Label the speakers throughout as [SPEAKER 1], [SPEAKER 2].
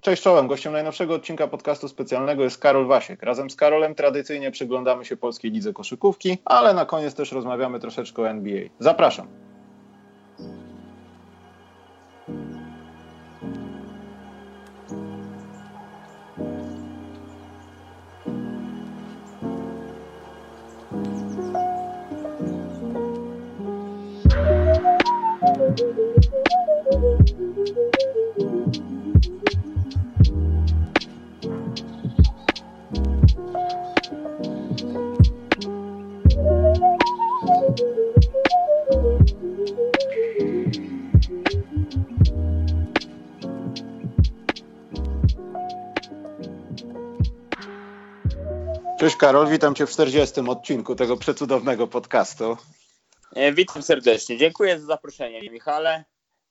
[SPEAKER 1] Cześć czołem, gościem najnowszego odcinka podcastu specjalnego jest Karol Wasiek. Razem z Karolem tradycyjnie przyglądamy się polskiej lidze koszykówki, ale na koniec też rozmawiamy troszeczkę o NBA. Zapraszam. Cześć Karol, witam Cię w 40. odcinku tego przecudownego podcastu.
[SPEAKER 2] E, witam serdecznie. Dziękuję za zaproszenie, Michale.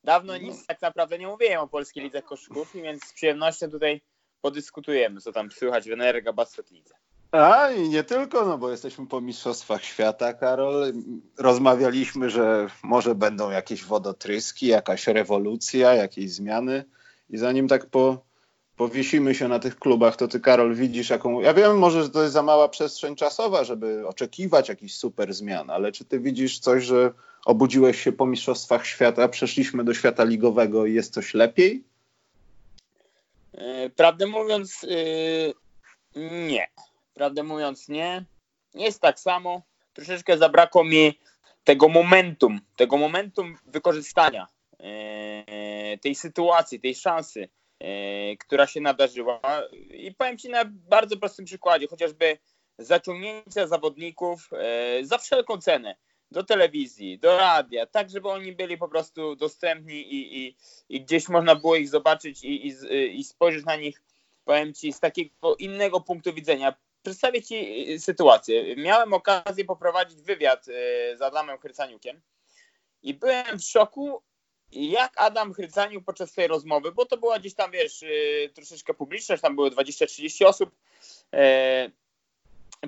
[SPEAKER 2] Dawno nic tak naprawdę nie mówiłem o polskiej lidze koszykówki, więc z przyjemnością tutaj podyskutujemy, co tam słychać w Energa Basket Lidze.
[SPEAKER 1] A i nie tylko, no bo jesteśmy po Mistrzostwach Świata, Karol. Rozmawialiśmy, że może będą jakieś wodotryski, jakaś rewolucja, jakieś zmiany. I zanim tak po, powiesimy się na tych klubach, to ty, Karol, widzisz jaką. Ja wiem, może, że to jest za mała przestrzeń czasowa, żeby oczekiwać jakichś super zmian, ale czy ty widzisz coś, że obudziłeś się po Mistrzostwach Świata, przeszliśmy do świata ligowego i jest coś lepiej?
[SPEAKER 2] Yy, prawdę mówiąc, yy, nie. Prawdę mówiąc, nie. Jest tak samo. Troszeczkę zabrakło mi tego momentum, tego momentum wykorzystania yy, tej sytuacji, tej szansy E, która się nadarzyła. I powiem Ci na bardzo prostym przykładzie, chociażby zaciągnięcia zawodników e, za wszelką cenę do telewizji, do radia, tak żeby oni byli po prostu dostępni i, i, i gdzieś można było ich zobaczyć i, i, i spojrzeć na nich, powiem Ci, z takiego innego punktu widzenia. Przedstawię Ci sytuację. Miałem okazję poprowadzić wywiad e, z Adamem Chrycaniukiem i byłem w szoku, jak Adam Chrycaniuk podczas tej rozmowy, bo to była gdzieś tam, wiesz, troszeczkę publiczność, tam było 20-30 osób.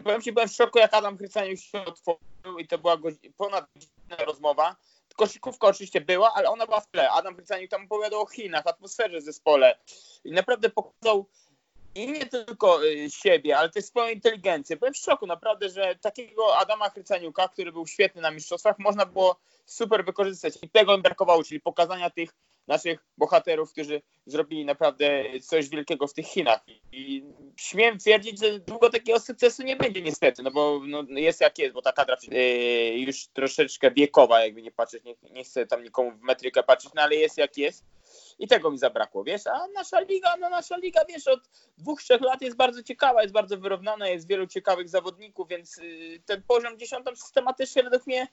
[SPEAKER 2] Powiem Ci, byłem w szoku, jak Adam Chrycaniuk się otworzył i to była ponad godzinna rozmowa. Koszykówka oczywiście była, ale ona była w tle. Adam Chrycaniuk tam opowiadał o Chinach, atmosferze w zespole i naprawdę pokazał i nie tylko y, siebie, ale też swoją inteligencję. Byłem w szoku naprawdę, że takiego Adama Chryceniuka, który był świetny na mistrzostwach, można było super wykorzystać. I tego im brakowało, czyli pokazania tych naszych bohaterów, którzy zrobili naprawdę coś wielkiego w tych Chinach. I śmiem twierdzić, że długo takiego sukcesu nie będzie niestety, no bo no, jest jak jest, bo ta kadra yy, już troszeczkę wiekowa, jakby nie patrzeć, nie, nie chcę tam nikomu w metrykę patrzeć, no ale jest jak jest i tego mi zabrakło, wiesz, a nasza liga, no nasza liga, wiesz, od dwóch, trzech lat jest bardzo ciekawa, jest bardzo wyrównana, jest wielu ciekawych zawodników, więc y, ten poziom dziesiątą systematycznie według mnie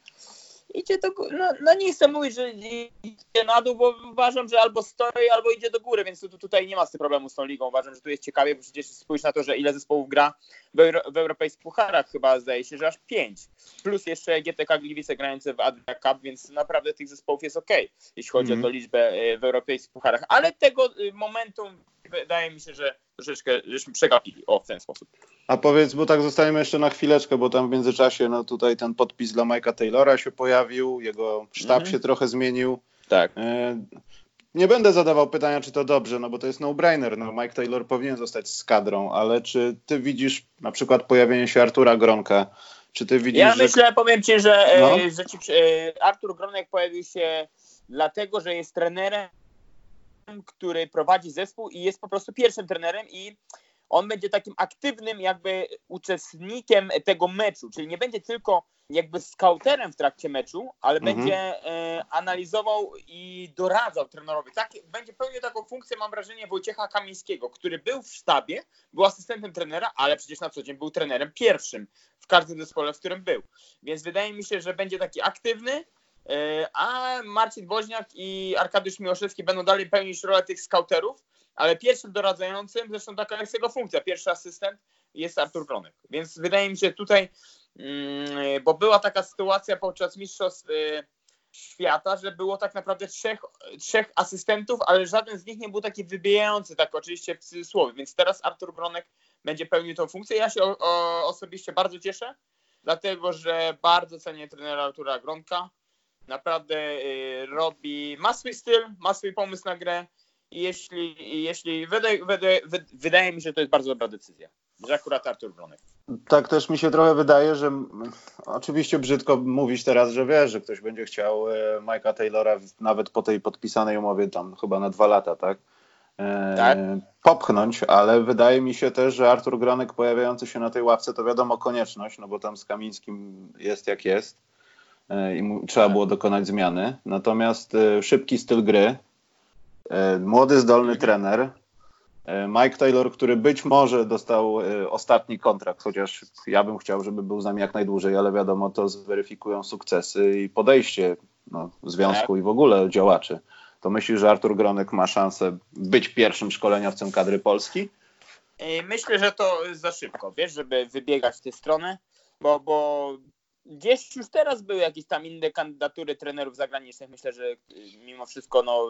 [SPEAKER 2] idzie do góry. No, no, nie chcę mówić, że idzie na dół, bo uważam, że albo stoi, albo idzie do góry, więc tu, tutaj nie ma z tym problemu z tą ligą. Uważam, że tu jest ciekawie, bo przecież spójrz na to, że ile zespołów gra w, euro, w europejskich pucharach, chyba zdaje się, że aż pięć. Plus jeszcze GTK Gliwice grające w Adria Cup, więc naprawdę tych zespołów jest ok, jeśli chodzi mm. o to liczbę e, w europejskich pucharach. Ale tego y, momentum wydaje mi się, że troszeczkę żeśmy przegapili. O, w ten sposób.
[SPEAKER 1] A powiedz, bo tak zostajemy jeszcze na chwileczkę, bo tam w międzyczasie no tutaj ten podpis dla Mike'a Taylora się pojawił, jego sztab mm. się trochę zmienił.
[SPEAKER 2] Tak.
[SPEAKER 1] E, nie będę zadawał pytania, czy to dobrze, no bo to jest no-brainer. No, Mike Taylor powinien zostać z kadrą, ale czy ty widzisz na przykład pojawienie się Artura Gronka? Czy ty widzisz,
[SPEAKER 2] ja że... myślę, powiem ci, że, e, no. że ci, e, Artur Gronek pojawił się dlatego, że jest trenerem, który prowadzi zespół i jest po prostu pierwszym trenerem i on będzie takim aktywnym jakby uczestnikiem tego meczu, czyli nie będzie tylko jakby skauterem w trakcie meczu, ale mhm. będzie e, analizował i doradzał trenerowi. Tak, będzie pełnił taką funkcję, mam wrażenie, Wojciecha Kamińskiego, który był w sztabie, był asystentem trenera, ale przecież na co dzień był trenerem pierwszym w każdym zespole, w którym był. Więc wydaje mi się, że będzie taki aktywny, a Marcin Woźniak i Arkadiusz Miłoszewski będą dalej pełnić rolę tych skauterów, ale pierwszym doradzającym, zresztą taka jest jego funkcja, pierwszy asystent jest Artur Kronek. Więc wydaje mi się tutaj, mm, bo była taka sytuacja podczas Mistrzostw y, Świata, że było tak naprawdę trzech, trzech asystentów, ale żaden z nich nie był taki wybijający, tak oczywiście w cudzysłowie. Więc teraz Artur Bronek będzie pełnił tą funkcję. Ja się o, o, osobiście bardzo cieszę, dlatego że bardzo cenię trenera Artura Gronka. Naprawdę y, robi, ma swój styl, ma swój pomysł na grę jeśli, jeśli wydaje, wydaje, wydaje mi się, że to jest bardzo dobra decyzja, że akurat Artur Bronek.
[SPEAKER 1] Tak też mi się trochę wydaje, że oczywiście brzydko mówić teraz, że wiesz, że ktoś będzie chciał e, Mike'a Taylora nawet po tej podpisanej umowie tam chyba na dwa lata, tak? E, tak? popchnąć, ale wydaje mi się też, że Artur Gronek pojawiający się na tej ławce to wiadomo konieczność, no bo tam z Kamińskim jest jak jest i mu, trzeba było dokonać zmiany. Natomiast szybki styl gry, młody, zdolny trener, E, Mike Taylor, który być może dostał e, ostatni kontrakt, chociaż ja bym chciał, żeby był z nami jak najdłużej, ale wiadomo, to zweryfikują sukcesy i podejście no, związku i w ogóle działaczy. To myślisz, że Artur Gronek ma szansę być pierwszym szkoleniowcem kadry Polski?
[SPEAKER 2] E, myślę, że to za szybko, wiesz, żeby wybiegać w tę stronę, bo, bo gdzieś już teraz były jakieś tam inne kandydatury trenerów zagranicznych. Myślę, że mimo wszystko no,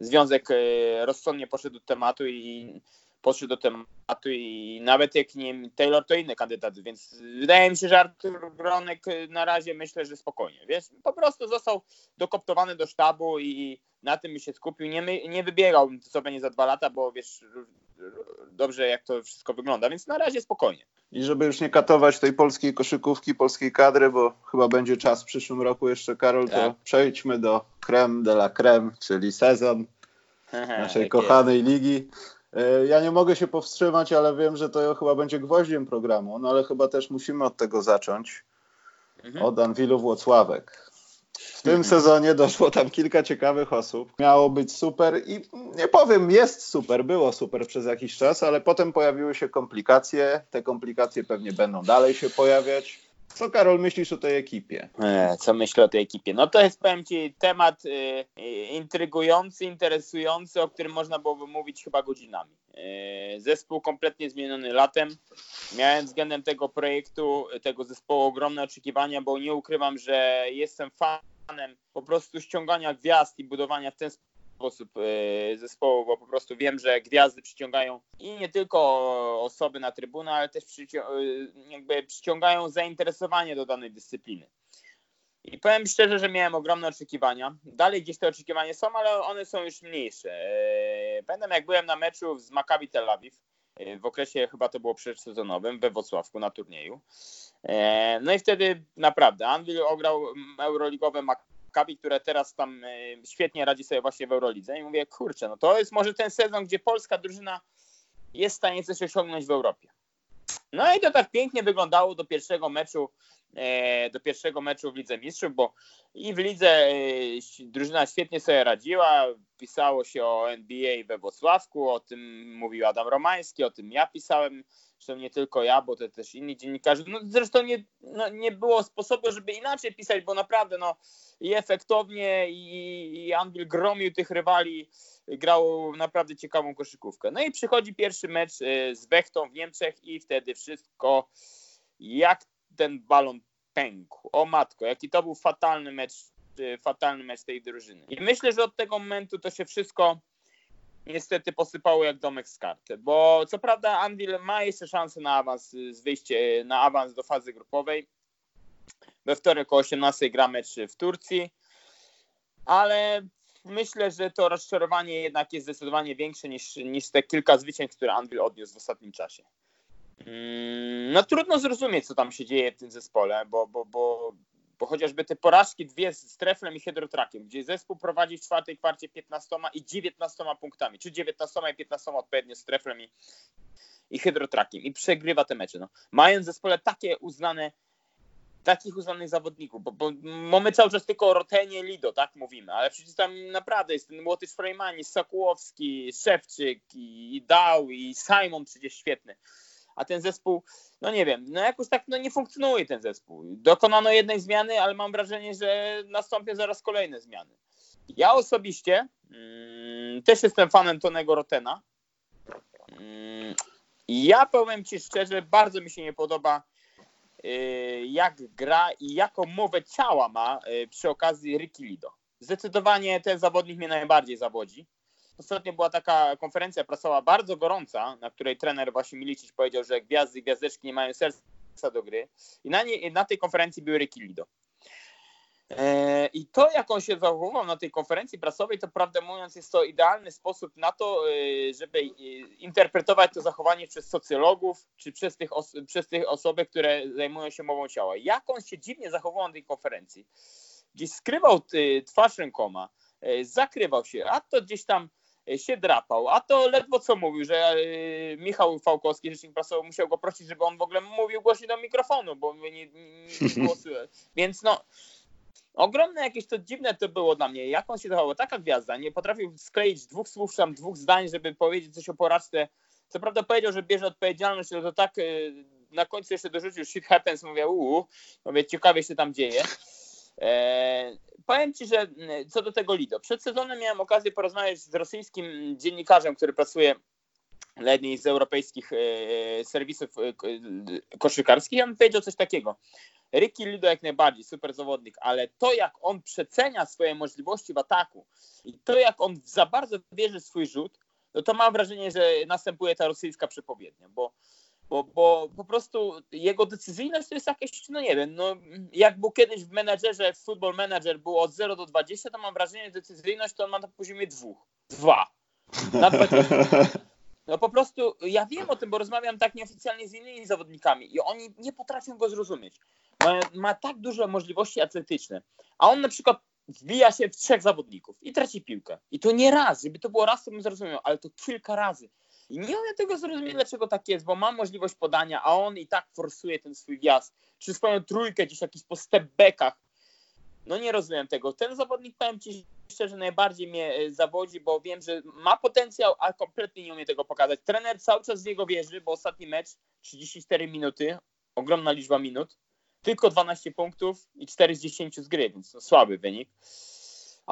[SPEAKER 2] związek e, rozsądnie poszedł do tematu i poszedł do tematu i nawet jak nie Taylor, to inny kandydat, więc wydaje mi się, że Artur Gronek na razie myślę, że spokojnie, wiesz, po prostu został dokoptowany do sztabu i na tym się skupił, nie, nie wybiegał co będzie za dwa lata, bo wiesz dobrze jak to wszystko wygląda, więc na razie spokojnie.
[SPEAKER 1] I żeby już nie katować tej polskiej koszykówki, polskiej kadry, bo chyba będzie czas w przyszłym roku jeszcze, Karol, tak. to przejdźmy do creme de la creme, czyli sezon naszej kochanej jest. ligi. E, ja nie mogę się powstrzymać, ale wiem, że to chyba będzie gwoździem programu, no ale chyba też musimy od tego zacząć. Mhm. Od Anwilu Włocławek. W tym sezonie doszło tam kilka ciekawych osób. Miało być super i nie powiem, jest super, było super przez jakiś czas, ale potem pojawiły się komplikacje. Te komplikacje pewnie będą dalej się pojawiać. Co Karol myślisz o tej ekipie?
[SPEAKER 2] E, co myślę o tej ekipie? No to jest powiem Ci temat y, intrygujący, interesujący, o którym można byłoby mówić chyba godzinami. Y, zespół kompletnie zmieniony latem. Miałem względem tego projektu, tego zespołu ogromne oczekiwania, bo nie ukrywam, że jestem fan fanem po prostu ściągania gwiazd i budowania w ten sposób e, zespołu, bo po prostu wiem, że gwiazdy przyciągają i nie tylko osoby na trybunę, ale też e, jakby przyciągają zainteresowanie do danej dyscypliny. I powiem szczerze, że miałem ogromne oczekiwania. Dalej gdzieś te oczekiwania są, ale one są już mniejsze. E, pamiętam jak byłem na meczu z Maccabi Tel Awiw, w okresie chyba to było przedsezonowym we Wrocławku na turnieju. E, no i wtedy naprawdę Anvil ograł euroligowe Maccabi, które teraz tam e, świetnie radzi sobie właśnie w Eurolidze i mówię, kurczę, no to jest może ten sezon, gdzie polska drużyna jest w stanie coś osiągnąć w Europie. No i to tak pięknie wyglądało do pierwszego meczu do pierwszego meczu w Lidze Mistrzów, bo i w lidze drużyna świetnie sobie radziła, pisało się o NBA we Włocławku, o tym mówił Adam Romański, o tym ja pisałem Zresztą nie tylko ja, bo to też inni dziennikarze. No, zresztą nie, no, nie było sposobu, żeby inaczej pisać, bo naprawdę no, i efektownie, i, i Anvil gromił tych rywali, grał naprawdę ciekawą koszykówkę. No i przychodzi pierwszy mecz y, z Bechtą w Niemczech i wtedy wszystko jak ten balon pękł. O matko, jaki to był fatalny mecz, y, fatalny mecz tej drużyny. I myślę, że od tego momentu to się wszystko niestety posypało jak domek z karty, bo co prawda Anvil ma jeszcze szansę na awans, z wyjście na awans do fazy grupowej. We wtorek o 18 gra mecz w Turcji, ale myślę, że to rozczarowanie jednak jest zdecydowanie większe niż, niż te kilka zwycięstw, które Anvil odniósł w ostatnim czasie. Mm, no trudno zrozumieć, co tam się dzieje w tym zespole, bo, bo, bo bo chociażby te porażki dwie z Treflem i Hydrotrakiem, gdzie zespół prowadzi w czwartej kwarcie 15 i 19 punktami, czy 19 i 15 odpowiednio z Treflem i, i Hydrotrakiem i przegrywa te mecze. No. Mając w zespole takie uznane takich uznanych zawodników, bo, bo mamy cały czas tylko o Rotenie Lido, tak mówimy, ale przecież tam naprawdę jest ten Łotysz Frejmani, Sakułowski, Szewczyk i, i Dał i Simon przecież świetny a ten zespół, no nie wiem, no jakoś tak no nie funkcjonuje ten zespół. Dokonano jednej zmiany, ale mam wrażenie, że nastąpią zaraz kolejne zmiany. Ja osobiście mm, też jestem fanem Tonego Rotena. Mm, ja powiem Ci szczerze, bardzo mi się nie podoba y, jak gra i jaką mowę ciała ma y, przy okazji Ricky Lido. Zdecydowanie ten zawodnik mnie najbardziej zawodzi. Ostatnio była taka konferencja prasowa bardzo gorąca, na której trener właśnie Milicic powiedział, że gwiazdy i gwiazdeczki nie mają serca do gry. I na, nie, na tej konferencji był Ricky Lido. E, I to, jak on się zachował na tej konferencji prasowej, to prawdę mówiąc, jest to idealny sposób na to, e, żeby e, interpretować to zachowanie przez socjologów, czy przez tych, przez tych osoby, które zajmują się mową ciała. Jak on się dziwnie zachował na tej konferencji. Gdzieś skrywał twarz rękoma, zakrywał się, a to gdzieś tam się drapał, a to ledwo co mówił, że Michał Fałkowski, rzecznik prasowy, musiał go prosić, żeby on w ogóle mówił głośniej do mikrofonu, bo nie, nie, nie było Więc no, Ogromne jakieś to dziwne to było dla mnie. Jak on się zachował? Taka gwiazda. Nie potrafił skleić dwóch słów, tam dwóch zdań, żeby powiedzieć coś o porażce. Co prawda powiedział, że bierze odpowiedzialność, ale to tak y, na końcu jeszcze dorzucił shit happens. Mówię, uuu, mówię, ciekawie się tam dzieje. E, powiem Ci, że y, co do tego Lido. Przed sezonem miałem okazję porozmawiać z rosyjskim dziennikarzem, który pracuje w jednej z europejskich y, serwisów koszykarskich. On powiedział coś takiego. Ricky Lido jak najbardziej, super zawodnik, ale to jak on przecenia swoje możliwości w ataku i to jak on za bardzo wierzy w swój rzut, no to mam wrażenie, że następuje ta rosyjska przepowiednia, bo, bo, bo po prostu jego decyzyjność to jest jakieś, no nie wiem, no jak był kiedyś w menedżerze, w Football Manager było od 0 do 20, to mam wrażenie, że decyzyjność to on ma na poziomie dwóch, dwa, na 20. No po prostu ja wiem o tym, bo rozmawiam tak nieoficjalnie z innymi zawodnikami i oni nie potrafią go zrozumieć ma, ma tak duże możliwości atletyczne, a on na przykład wbija się w trzech zawodników i traci piłkę. I to nie raz, żeby to było raz, to bym zrozumiał, ale to kilka razy. I nie umiem tego zrozumieć, dlaczego tak jest, bo mam możliwość podania, a on i tak forsuje ten swój wjazd, czy swoją trójkę gdzieś jakiś po stepbackach. No nie rozumiem tego. Ten zawodnik, powiem Ci szczerze, najbardziej mnie e, zawodzi, bo wiem, że ma potencjał, a kompletnie nie umie tego pokazać. Trener cały czas w niego wierzy, bo ostatni mecz 34 minuty, ogromna liczba minut tylko 12 punktów i 4 z 10 z gry, więc to słaby wynik.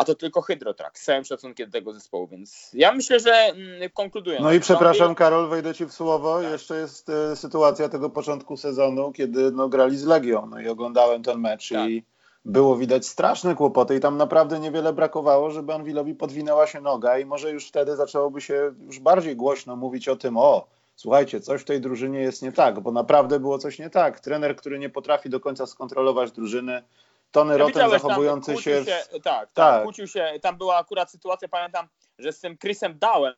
[SPEAKER 2] A to tylko Hydrotrack, z całym szacunkiem do tego zespołu, więc ja myślę, że mm, konkludując.
[SPEAKER 1] No i przepraszam Karol, wejdę Ci w słowo, tak. jeszcze jest e, sytuacja tego początku sezonu, kiedy no, grali z Legią, no i oglądałem ten mecz tak. i było widać straszne kłopoty i tam naprawdę niewiele brakowało, żeby Anwilowi podwinęła się noga i może już wtedy zaczęłoby się już bardziej głośno mówić o tym, o słuchajcie, coś w tej drużynie jest nie tak, bo naprawdę było coś nie tak. Trener, który nie potrafi do końca skontrolować drużyny, Tony ja Rotem zachowujący się...
[SPEAKER 2] się... Tak, tak, tak, kłócił się, tam była akurat sytuacja, pamiętam, że z tym Chrisem Dałem,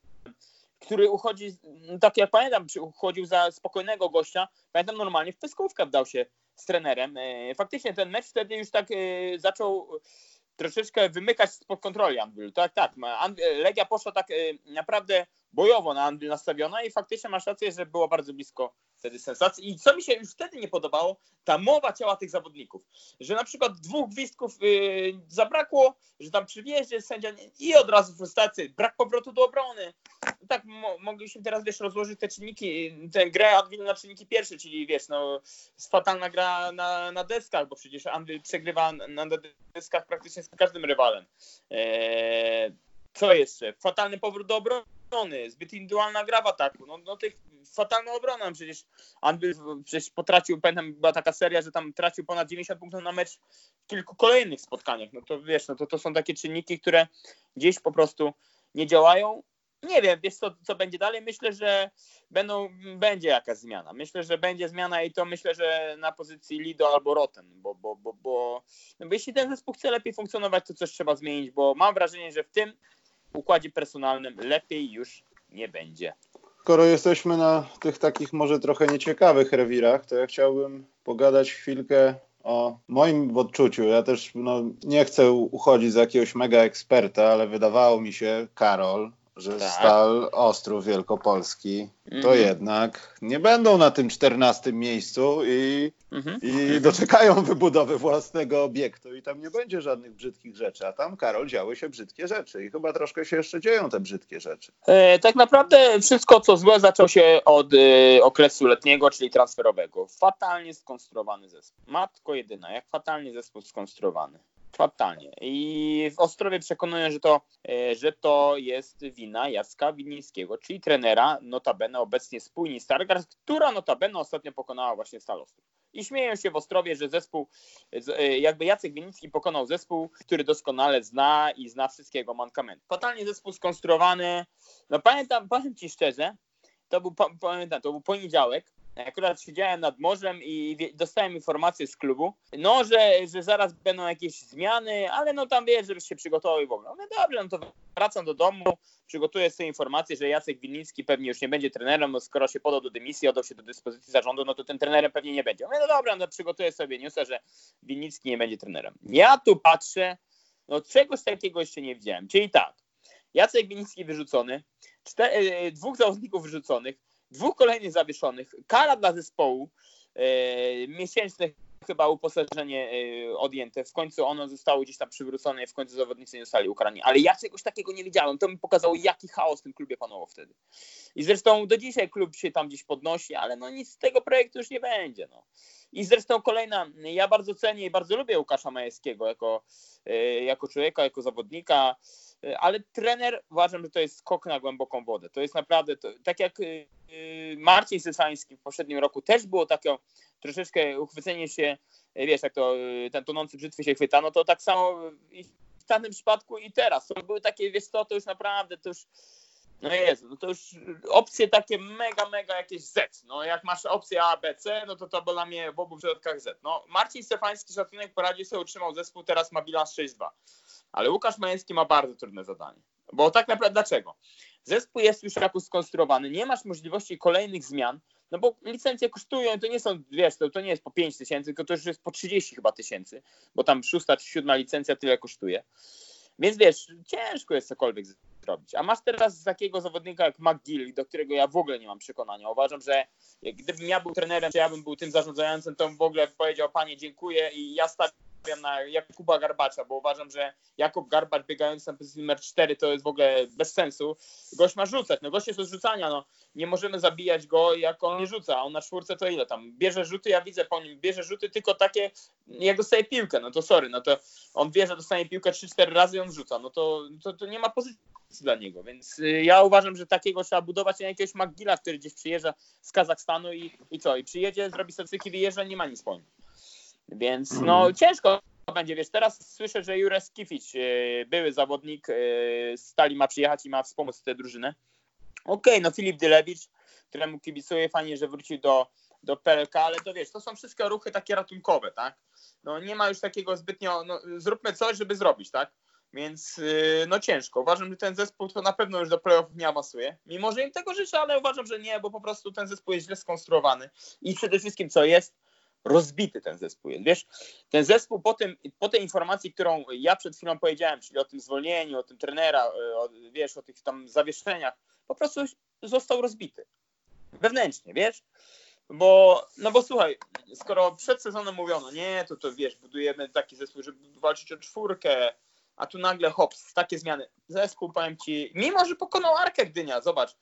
[SPEAKER 2] który uchodzi, tak jak pamiętam, uchodził za spokojnego gościa, pamiętam normalnie w pyskówkę wdał się z trenerem. E, faktycznie ten mecz wtedy już tak e, zaczął troszeczkę wymykać spod kontroli Anvil. Tak, tak. Legia poszła tak naprawdę bojowo na Anvil nastawiona i faktycznie masz rację, że było bardzo blisko wtedy sensacji. I co mi się już wtedy nie podobało, ta mowa ciała tych zawodników. Że na przykład dwóch gwizdków yy, zabrakło, że tam przy wjeździe sędzia nie, i od razu frustracja, brak powrotu do obrony. tak mo mogliśmy teraz, wiesz, rozłożyć te czynniki, tę grę Anvil na czynniki pierwsze, czyli wiesz, no fatalna gra na, na deskach, bo przecież Anvil przegrywa na, na deskach praktycznie z każdym rywalem. Eee, co jeszcze? Fatalny powrót do obrony zbyt indywidualna gra w ataku. No, no tych fatalną obroną przecież Andy przecież potracił, pamiętam, była taka seria, że tam tracił ponad 90 punktów na mecz w kilku kolejnych spotkaniach. No to wiesz, no to, to są takie czynniki, które gdzieś po prostu nie działają. Nie wiem, wiesz co, co będzie dalej. Myślę, że będą, będzie jakaś zmiana. Myślę, że będzie zmiana i to myślę, że na pozycji Lido albo Roten, bo, bo, bo, bo, no bo jeśli ten zespół chce lepiej funkcjonować, to coś trzeba zmienić, bo mam wrażenie, że w tym układzie personalnym lepiej już nie będzie.
[SPEAKER 1] Skoro jesteśmy na tych takich może trochę nieciekawych rewirach, to ja chciałbym pogadać chwilkę o moim odczuciu. Ja też no, nie chcę uchodzić za jakiegoś mega eksperta, ale wydawało mi się, Karol, że tak. Stal Ostrów Wielkopolski to mhm. jednak nie będą na tym czternastym miejscu i, mhm. i doczekają wybudowy własnego obiektu i tam nie będzie żadnych brzydkich rzeczy, a tam, Karol, działy się brzydkie rzeczy i chyba troszkę się jeszcze dzieją te brzydkie rzeczy.
[SPEAKER 2] E, tak naprawdę wszystko, co złe, zaczęło się od e, okresu letniego, czyli transferowego. Fatalnie skonstruowany zespół. Matko jedyna, jak fatalnie zespół skonstruowany. Fatalnie. I w Ostrowie przekonują, że to, e, że to jest wina Jacka Winińskiego, czyli trenera, notabene obecnie spójni Stargard, która notabene ostatnio pokonała właśnie Stal Ostrów. I śmieją się w Ostrowie, że zespół, e, jakby Jacek Winicki pokonał zespół, który doskonale zna i zna wszystkiego mankamentu. Fatalnie zespół skonstruowany. No pamiętam, powiem Ci szczerze, to był, pamiętam, to był poniedziałek, Akurat siedziałem nad morzem i dostałem informację z klubu, no, że, że zaraz będą jakieś zmiany, ale no tam wiesz, żebyś się przygotował i w ogóle. No dobrze, no to wracam do domu, przygotuję sobie informację, że Jacek Winnicki pewnie już nie będzie trenerem, bo skoro się podał do dymisji, oddał się do dyspozycji zarządu, no to ten trenerem pewnie nie będzie. no dobra, no przygotuję sobie newsa, że Winnicki nie będzie trenerem. Ja tu patrzę, no czegoś takiego jeszcze nie widziałem. Czyli tak, Jacek Winnicki wyrzucony, cztery, e, dwóch zawodników wyrzuconych, dwóch kolejnych zawieszonych, kara dla zespołu, e, miesięczne chyba uposażenie e, odjęte. W końcu ono zostało gdzieś tam przywrócone w końcu zawodnicy nie zostali ukarani. Ale ja czegoś takiego nie widziałem. To mi pokazało, jaki chaos w tym klubie panował wtedy. I zresztą do dzisiaj klub się tam gdzieś podnosi, ale no nic z tego projektu już nie będzie. No. I zresztą kolejna, ja bardzo cenię i bardzo lubię Łukasza Majewskiego jako, e, jako człowieka, jako zawodnika, ale trener uważam, że to jest skok na głęboką wodę. To jest naprawdę, to, tak jak e, Marcin Sysański w poprzednim roku też było takie troszeczkę uchwycenie się, wiesz, jak to ten tonący brzytwy się chwyta, no to tak samo w tamtym przypadku i teraz. To były takie, wiesz co, to już naprawdę, to już no jest, no to już opcje takie mega, mega jakieś Z. No jak masz opcję A, B, C, no to to dla mnie w obu przypadkach Z. No Marcin Stefański szacunek poradził sobie, utrzymał zespół, teraz ma bilans 6-2. Ale Łukasz Majewski ma bardzo trudne zadanie. Bo tak naprawdę dlaczego? Zespół jest już jakoś skonstruowany, nie masz możliwości kolejnych zmian, no bo licencje kosztują, to nie są, wiesz, to, to nie jest po 5 tysięcy, tylko to już jest po 30 chyba tysięcy, bo tam szósta czy siódma licencja tyle kosztuje. Więc wiesz, ciężko jest cokolwiek zrobić. A masz teraz takiego zawodnika jak McGill, do którego ja w ogóle nie mam przekonania. Uważam, że gdybym ja był trenerem, czy ja bym był tym zarządzającym, to w ogóle powiedział, panie, dziękuję i ja stawiam na Jakuba Garbacza, bo uważam, że Jakub Garbacz biegający na pozycji numer 4 to jest w ogóle bez sensu. Gość ma rzucać, no gość jest od rzucania, no nie możemy zabijać go jak on nie rzuca, a on na czwórce to ile tam, bierze rzuty, ja widzę po nim, bierze rzuty tylko takie, jak dostaje piłkę, no to sorry, no to on wie, że dostanie piłkę 3-4 razy i on rzuca, no to, to, to nie ma pozycji dla niego, więc y, ja uważam, że takiego trzeba budować na jakiegoś McGilla, który gdzieś przyjeżdża z Kazachstanu i, i co, i przyjedzie, zrobi statystyki, wyjeżdża, nie ma nic po nim. Więc no mhm. ciężko będzie, wiesz, teraz słyszę, że Jurek Skifić, y, były zawodnik y, Stali ma przyjechać i ma wspomóc tę drużynę. Okej, okay, no Filip Dylewicz, któremu kibicuję, fajnie, że wrócił do, do PLK, ale to wiesz, to są wszystkie ruchy takie ratunkowe, tak? No nie ma już takiego zbytnio, no, zróbmy coś, żeby zrobić, tak? Więc y, no ciężko. Uważam, że ten zespół to na pewno już do playoffów nie awansuje. Mimo, że im tego życzę, ale uważam, że nie, bo po prostu ten zespół jest źle skonstruowany. I przede wszystkim co jest? Rozbity ten zespół jest. Wiesz, ten zespół po, tym, po tej informacji, którą ja przed chwilą powiedziałem, czyli o tym zwolnieniu, o tym trenera, y, o, wiesz, o tych tam zawieszeniach, po prostu został rozbity. Wewnętrznie, wiesz? Bo, no bo słuchaj, skoro przed sezonem mówiono, nie, to to wiesz, budujemy taki zespół, żeby walczyć o czwórkę, a tu nagle hops, takie zmiany. Zespół, powiem Ci, mimo że pokonał Arkę Gdynia, zobacz,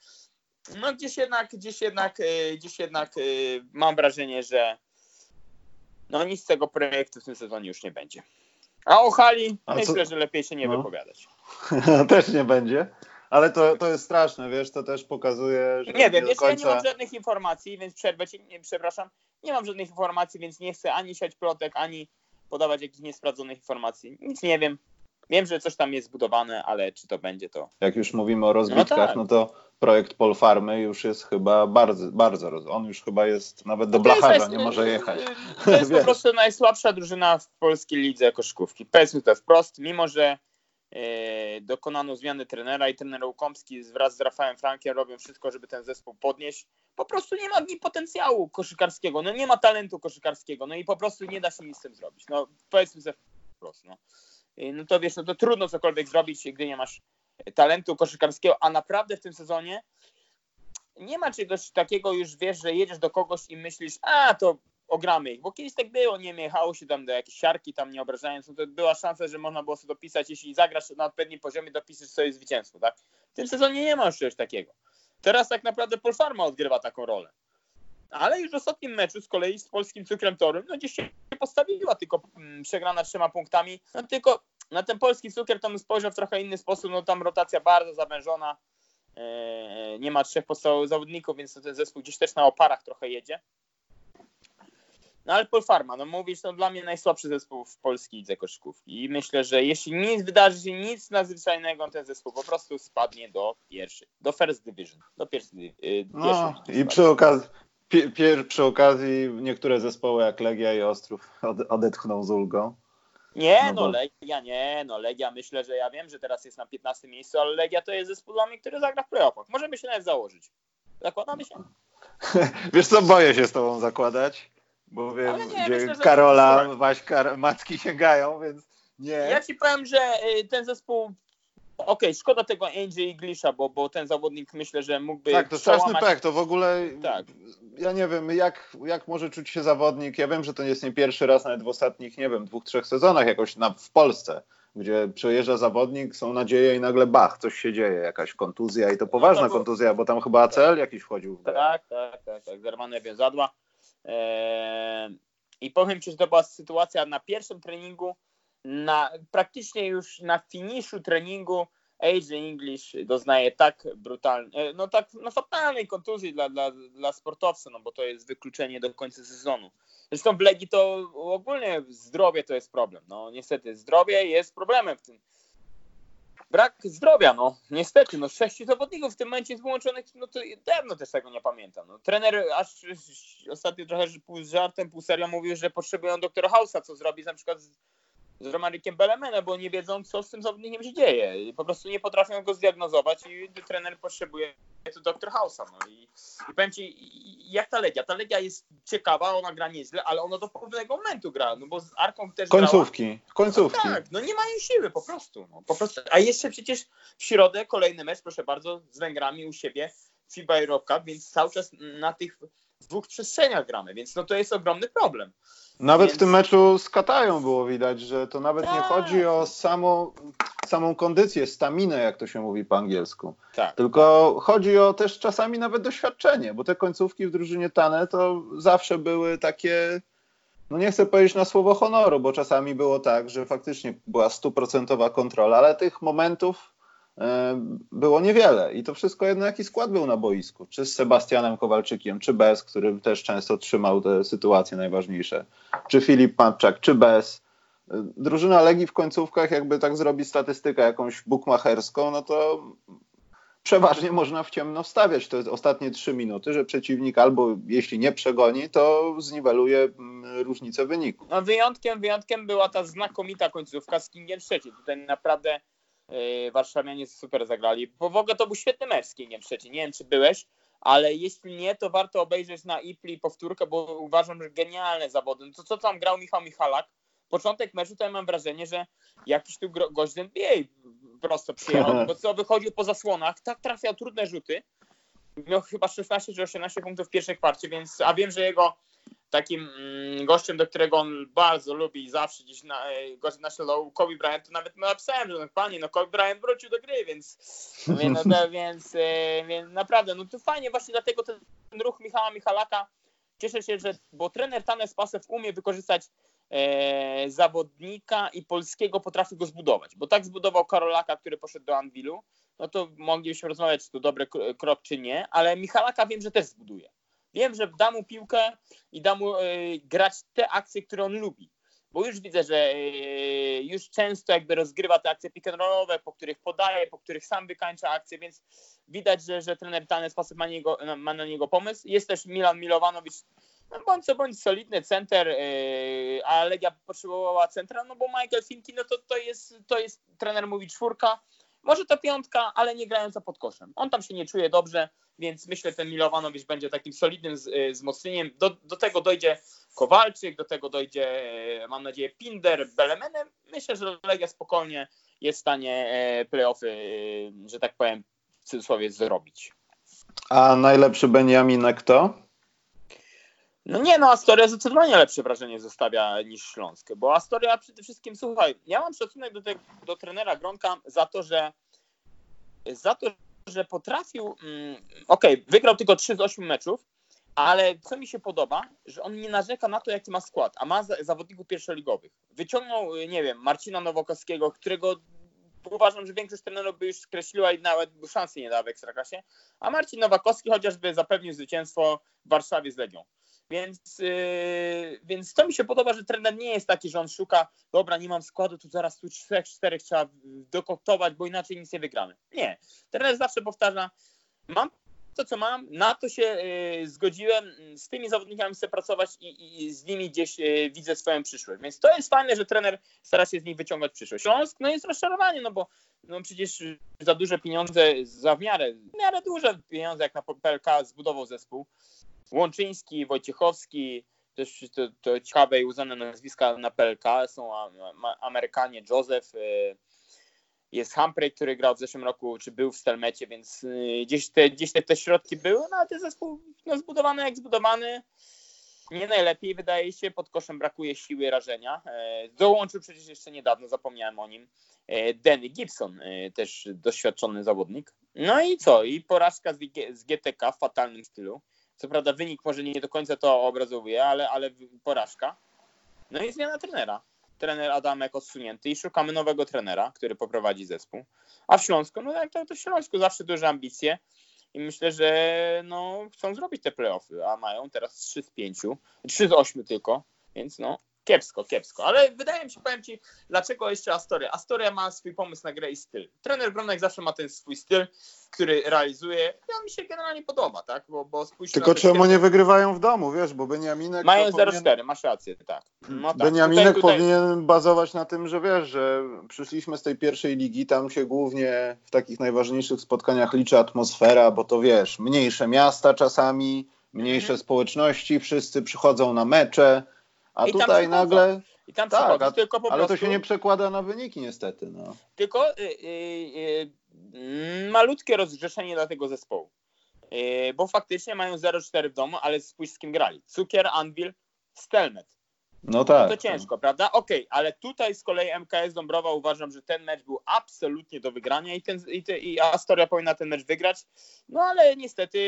[SPEAKER 2] no gdzieś jednak, gdzieś jednak, y, gdzieś jednak y, mam wrażenie, że no nic z tego projektu w tym sezonie już nie będzie. A o hali a myślę, co? że lepiej się nie no. wypowiadać.
[SPEAKER 1] Też nie będzie. Ale to, to jest straszne, wiesz, to też pokazuje, że.
[SPEAKER 2] Nie wiem, jeszcze końca... ja nie mam żadnych informacji, więc przerwę ci, nie, przepraszam, nie mam żadnych informacji, więc nie chcę ani siać plotek, ani podawać jakichś niesprawdzonych informacji. Nic nie wiem. Wiem, że coś tam jest zbudowane, ale czy to będzie to.
[SPEAKER 1] Jak już mówimy o rozbitkach, no, tak. no to projekt Polfarmy już jest chyba bardzo, bardzo roz... On już chyba jest nawet do no blacharza nie może jechać.
[SPEAKER 2] To jest po prostu najsłabsza drużyna w polskiej lidze koszkówki. Powiedzmy to wprost, mimo że e, dokonano zmiany trenera i trener Łukomski wraz z Rafałem Frankiem robią wszystko, żeby ten zespół podnieść. Po prostu nie ma potencjału koszykarskiego, no nie ma talentu koszykarskiego, no i po prostu nie da się nic z tym zrobić. No powiedzmy sobie wprost. No. Y, no to wiesz, no to trudno cokolwiek zrobić, gdy nie masz talentu koszykarskiego, a naprawdę w tym sezonie nie ma czegoś takiego już, wiesz, że jedziesz do kogoś i myślisz, a to ogramy ich, bo kiedyś tak było, nie jechało się tam do jakiejś siarki, tam nie obrażając, no to była szansa, że można było sobie dopisać, jeśli zagrasz na odpowiednim poziomie, dopiszesz sobie zwycięstwo, tak? W tym sezonie nie ma już czegoś takiego. Teraz tak naprawdę Polfarma odgrywa taką rolę. Ale już w ostatnim meczu z kolei z polskim cukrem torem, no gdzieś się postawiła, tylko mm, przegrana trzema punktami. No tylko na ten polski cukier to bym spojrzał w trochę inny sposób, no tam rotacja bardzo zawężona. E, nie ma trzech podstawowych zawodników, więc ten zespół gdzieś też na oparach trochę jedzie. No ale Polfarma, no mówisz, to dla mnie najsłabszy zespół w polskiej lidze koszykówki. I myślę, że jeśli nic wydarzy się, nic nadzwyczajnego, ten zespół po prostu spadnie do pierwszej, do first division, do pierwszej.
[SPEAKER 1] Yy, no, I przy okazji, pier, przy okazji niektóre zespoły jak Legia i Ostrów odetchną z ulgą.
[SPEAKER 2] Nie, no, no Legia, nie, no Legia myślę, że ja wiem, że teraz jest na 15 miejscu, ale Legia to jest zespół dla mnie, który zagra w playoffach. Możemy się nawet założyć. Zakładamy się?
[SPEAKER 1] Wiesz co, boję się z tobą zakładać, bo wiem, nie, gdzie myślę, Karola, Waśka, Macki sięgają, więc nie.
[SPEAKER 2] Ja ci powiem, że y, ten zespół Okej, okay, szkoda tego Angie Inglisha, bo, bo ten zawodnik myślę, że mógłby.
[SPEAKER 1] Tak, to straszny pech. To w ogóle. Tak. Ja nie wiem, jak, jak może czuć się zawodnik. Ja wiem, że to jest nie pierwszy raz, nawet w ostatnich, nie wiem, dwóch, trzech sezonach jakoś na, w Polsce, gdzie przejeżdża zawodnik, są nadzieje i nagle bach, coś się dzieje, jakaś kontuzja i to poważna no kontuzja, bo tam chyba ACL jakiś wchodził w
[SPEAKER 2] grę. Tak, tak, tak, tak. Zerwane więzadła. Eee, I powiem Ci, że to była sytuacja na pierwszym treningu na, praktycznie już na finiszu treningu AJ English doznaje tak brutalnej, no tak no fatalnej kontuzji dla, dla, dla sportowca, no bo to jest wykluczenie do końca sezonu. Zresztą w Legii to ogólnie zdrowie to jest problem. No niestety zdrowie jest problemem w tym. Brak zdrowia, no niestety, no sześciu zawodników w tym momencie jest wyłączonych, no to dawno też tego nie pamiętam. No, trener aż ostatnio trochę pół z żartem, pół serio mówił, że potrzebują doktora House'a, co zrobi na przykład z, z Romarikiem Belemena, bo nie wiedzą, co z tym zawodnikiem się dzieje. Po prostu nie potrafią go zdiagnozować i trener potrzebuje tu doktor House'a. No i, i powiem ci, jak ta Legia? Ta Legia jest ciekawa, ona gra nieźle, ale ona do pewnego momentu gra, no bo z Arką też
[SPEAKER 1] Końcówki,
[SPEAKER 2] grała.
[SPEAKER 1] końcówki.
[SPEAKER 2] No tak, no nie mają siły po prostu, no, po prostu. A jeszcze przecież w środę kolejny mecz, proszę bardzo, z Węgrami u siebie, FIBA Europe Cup, więc cały czas na tych dwóch przestrzeniach gramy, więc no to jest ogromny problem.
[SPEAKER 1] Nawet Więc... w tym meczu z Katają było widać, że to nawet tak. nie chodzi o samą, samą kondycję, staminę, jak to się mówi po angielsku. Tak. Tylko chodzi o też czasami nawet doświadczenie, bo te końcówki w drużynie Tane to zawsze były takie, no nie chcę powiedzieć na słowo honoru, bo czasami było tak, że faktycznie była stuprocentowa kontrola, ale tych momentów było niewiele i to wszystko jedno jaki skład był na boisku, czy z Sebastianem Kowalczykiem, czy bez, który też często trzymał te sytuacje najważniejsze, czy Filip Matczak, czy bez. E, drużyna Legii w końcówkach, jakby tak zrobić statystykę jakąś bukmacherską, no to przeważnie można w ciemno wstawiać te ostatnie trzy minuty, że przeciwnik albo jeśli nie przegoni, to zniweluje mm, różnicę wyniku.
[SPEAKER 2] No wyjątkiem, wyjątkiem była ta znakomita końcówka z Kingiem trzeci. Tutaj naprawdę warszawianie super zagrali. Bo w ogóle to był świetny mecz z Kingiem Szczecin. Nie wiem, czy byłeś, ale jeśli nie, to warto obejrzeć na IPLI powtórkę, bo uważam, że genialne zawody. No to co tam grał Michał Michalak? Początek meczu to ja mam wrażenie, że jakiś tu gość z NBA prosto przyjechał, bo co wychodził po zasłonach, tak trafiał trudne rzuty. Miał chyba 16 czy 18 punktów w pierwszej kwarcie, więc a wiem, że jego takim mm, gościem, do którego on bardzo lubi i zawsze gdzieś na, e, gość naszego Kobe Bryant, to nawet napisałem, że no, panie, no Kobe Bryant wrócił do gry, więc, więc, no, więc, e, więc naprawdę, no to fajnie właśnie dlatego ten, ten ruch Michała Michalaka, cieszę się, że, bo trener Tanes Pasew umie wykorzystać e, zawodnika i polskiego potrafi go zbudować, bo tak zbudował Karolaka, który poszedł do Anwilu, no to moglibyśmy rozmawiać, czy to dobry krok, czy nie, ale Michalaka wiem, że też zbuduje. Wiem, że da mu piłkę i da mu y, grać te akcje, które on lubi. Bo już widzę, że y, już często jakby rozgrywa te akcje pick po których podaje, po których sam wykańcza akcje, więc widać, że, że trener dany sposób ma, niego, ma na niego pomysł. Jest też Milan Milowanowicz, no bądź co bądź solidny center, yy, a Legia potrzebowała centra, no bo Michael Finki, no to, to, jest, to jest, trener mówi czwórka, może to piątka, ale nie grająca pod koszem. On tam się nie czuje dobrze, więc myślę, że ten Milowanowicz będzie takim solidnym y, wzmocnieniem. Do, do tego dojdzie Kowalczyk, do tego dojdzie, e, mam nadzieję, Pinder, Belemenem. Myślę, że Legia spokojnie jest w stanie e, playoffy, e, że tak powiem, w cudzysłowie zrobić.
[SPEAKER 1] A najlepszy Benjamin kto?
[SPEAKER 2] No nie, no Astoria zdecydowanie lepsze wrażenie zostawia niż Śląsk, bo Astoria przede wszystkim, słuchaj, ja mam szacunek do, te, do trenera Gronka za to, że za to, że potrafił, mm, okej, okay, wygrał tylko 3 z 8 meczów, ale co mi się podoba, że on nie narzeka na to, jaki ma skład, a ma zawodników pierwszoligowych. Wyciągnął, nie wiem, Marcina Nowokowskiego, którego uważam, że większość trenerów by już skreśliła i nawet szansy nie dała w Ekstraklasie, a Marcin Nowakowski chociażby zapewnił zwycięstwo w Warszawie z Legią. Więc, yy, więc to mi się podoba, że trener nie jest taki, że on szuka, dobra, nie mam składu, tu zaraz tu trzech, czterech trzeba dokoptować, bo inaczej nic nie wygramy. Nie. Trener zawsze powtarza, mam to, co mam, na to się y, zgodziłem. Z tymi zawodnikami chcę pracować i, i z nimi gdzieś y, widzę swoją przyszłość. Więc to jest fajne, że trener stara się z nich wyciągać przyszłość. Śląsk no jest rozczarowanie, no bo no przecież za duże pieniądze, za w miarę, w miarę duże pieniądze jak na PLK zbudował zespół. Łączyński, Wojciechowski, też to, to ciekawe i uznane nazwiska na PLK są Amerykanie Joseph, jest Humphrey, który grał w zeszłym roku, czy był w Stelmecie, więc y, gdzieś te, gdzieś te, te środki były, no ale ten zespół no, zbudowany jak zbudowany. Nie najlepiej, wydaje się, pod koszem brakuje siły rażenia. E, dołączył przecież jeszcze niedawno, zapomniałem o nim, e, Danny Gibson, e, też doświadczony zawodnik. No i co? I porażka z GTK w fatalnym stylu. Co prawda wynik może nie do końca to obrazowuje, ale, ale porażka. No i zmiana trenera trener Adamek odsunięty i szukamy nowego trenera, który poprowadzi zespół. A w Śląsku, no jak to, to w Śląsku zawsze duże ambicje i myślę, że no, chcą zrobić te playoffy, a mają teraz 3 z 5, 3 z 8 tylko, więc no kiepsko, kiepsko. Ale wydaje mi się, powiem Ci, dlaczego jeszcze Astoria. Astoria ma swój pomysł na grę i styl. Trener Gronek zawsze ma ten swój styl, który realizuje i on mi się generalnie podoba, tak? Bo, bo
[SPEAKER 1] Tylko czemu nie wygrywają w domu, wiesz, bo Beniaminek...
[SPEAKER 2] Mają 0-4, powinien... masz rację, tak.
[SPEAKER 1] No tak. Beniaminek tutaj, tutaj... powinien bazować na tym, że wiesz, że przyszliśmy z tej pierwszej ligi, tam się głównie w takich najważniejszych spotkaniach liczy atmosfera, bo to wiesz, mniejsze miasta czasami, mniejsze mhm. społeczności, wszyscy przychodzą na mecze, a I tutaj nagle.
[SPEAKER 2] I tam tak, a, tylko po
[SPEAKER 1] ale
[SPEAKER 2] prostu...
[SPEAKER 1] to się nie przekłada na wyniki niestety. No.
[SPEAKER 2] Tylko y, y, y, malutkie rozgrzeszenie dla tego zespołu. Y, bo faktycznie mają 0-4 w domu, ale spójrz z kim grali. Cukier, Anvil, Stelmet.
[SPEAKER 1] No tak.
[SPEAKER 2] No to ciężko, tak. prawda? Okej, okay, ale tutaj z kolei MKS Dąbrowa uważam, że ten mecz był absolutnie do wygrania i, ten, i, te, i Astoria powinna ten mecz wygrać. No ale niestety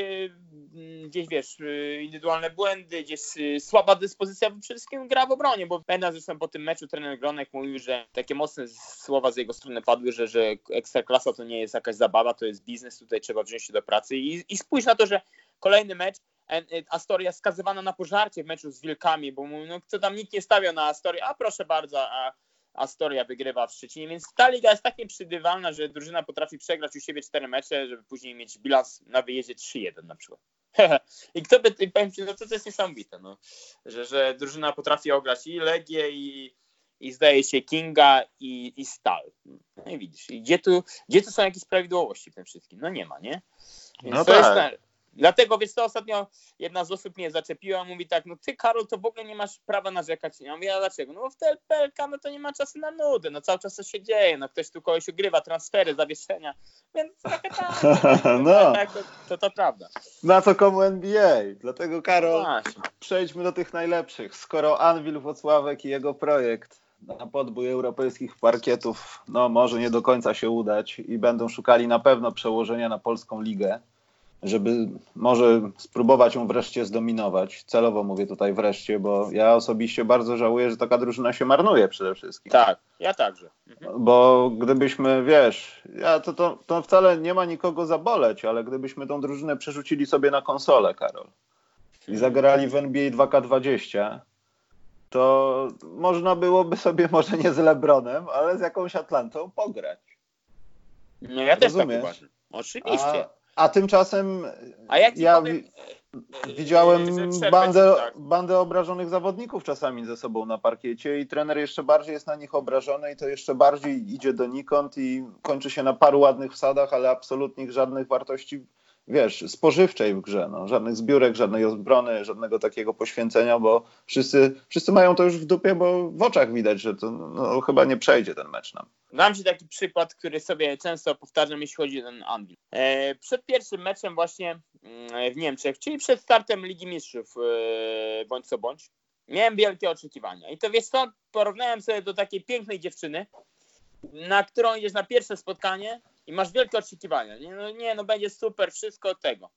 [SPEAKER 2] mm, gdzieś wiesz, y, indywidualne błędy, gdzieś y, słaba dyspozycja, przede wszystkim gra w obronie, bo pamiętam zresztą po tym meczu trener Gronek mówił, że takie mocne słowa z jego strony padły, że, że ekstraklasa to nie jest jakaś zabawa, to jest biznes, tutaj trzeba wziąć się do pracy i, i spójrz na to, że kolejny mecz Astoria skazywana na pożarcie w meczu z Wilkami, bo no, co tam nikt nie stawiał na Astorię, a proszę bardzo, a Astoria wygrywa w Szczecinie, więc ta liga jest tak nieprzewidywalna, że drużyna potrafi przegrać u siebie cztery mecze, żeby później mieć bilans na wyjeździe 3-1 na przykład. I kto by, powiem ci, no to, to jest niesamowite, no, że, że drużyna potrafi ograć i Legię, i, i zdaje się Kinga, i, i Stal. No i widzisz, i gdzie tu, gdzie tu są jakieś prawidłowości w tym wszystkim? No nie ma, nie?
[SPEAKER 1] Więc no to tak. jest
[SPEAKER 2] Dlatego, wiesz co, ostatnio jedna z osób mnie zaczepiła, mówi tak, no ty Karol, to w ogóle nie masz prawa narzekać. Ja mówię, a dlaczego? No bo w TLPLK no to nie ma czasu na nudy, no cały czas coś się dzieje, no ktoś tu kogoś ugrywa, transfery, zawieszenia, więc trochę tak, no. tak to, to, to prawda.
[SPEAKER 1] Na co komu NBA? Dlatego Karol, no przejdźmy do tych najlepszych. Skoro Anwil Wocławek i jego projekt na podbój europejskich parkietów, no może nie do końca się udać i będą szukali na pewno przełożenia na polską ligę, żeby może spróbować ją wreszcie zdominować. Celowo mówię tutaj wreszcie, bo ja osobiście bardzo żałuję, że taka drużyna się marnuje przede wszystkim.
[SPEAKER 2] Tak, ja także. Mhm.
[SPEAKER 1] Bo gdybyśmy, wiesz, ja to, to, to wcale nie ma nikogo zaboleć, ale gdybyśmy tą drużynę przerzucili sobie na konsolę, Karol, i zagrali w NBA 2K20, to można byłoby sobie może nie z Lebronem, ale z jakąś Atlantą pograć.
[SPEAKER 2] No ja też tak uważam. Oczywiście.
[SPEAKER 1] A a tymczasem A jak ja powiem, widziałem bandę, tak. bandę obrażonych zawodników czasami ze sobą na parkiecie i trener jeszcze bardziej jest na nich obrażony i to jeszcze bardziej idzie donikąd i kończy się na paru ładnych wsadach, ale absolutnie żadnych wartości wiesz, spożywczej w grze. No. Żadnych zbiórek, żadnej obrony, żadnego takiego poświęcenia, bo wszyscy, wszyscy mają to już w dupie, bo w oczach widać, że to no, chyba nie przejdzie ten mecz nam.
[SPEAKER 2] Dam Ci taki przykład, który sobie często powtarzam, jeśli chodzi o ten Anvil. E, przed pierwszym meczem właśnie mm, w Niemczech, czyli przed startem Ligi Mistrzów, e, bądź co bądź, miałem wielkie oczekiwania. I to wiesz co, porównałem sobie do takiej pięknej dziewczyny, na którą idziesz na pierwsze spotkanie i masz wielkie oczekiwania. Nie no, nie, no będzie super, wszystko od tego.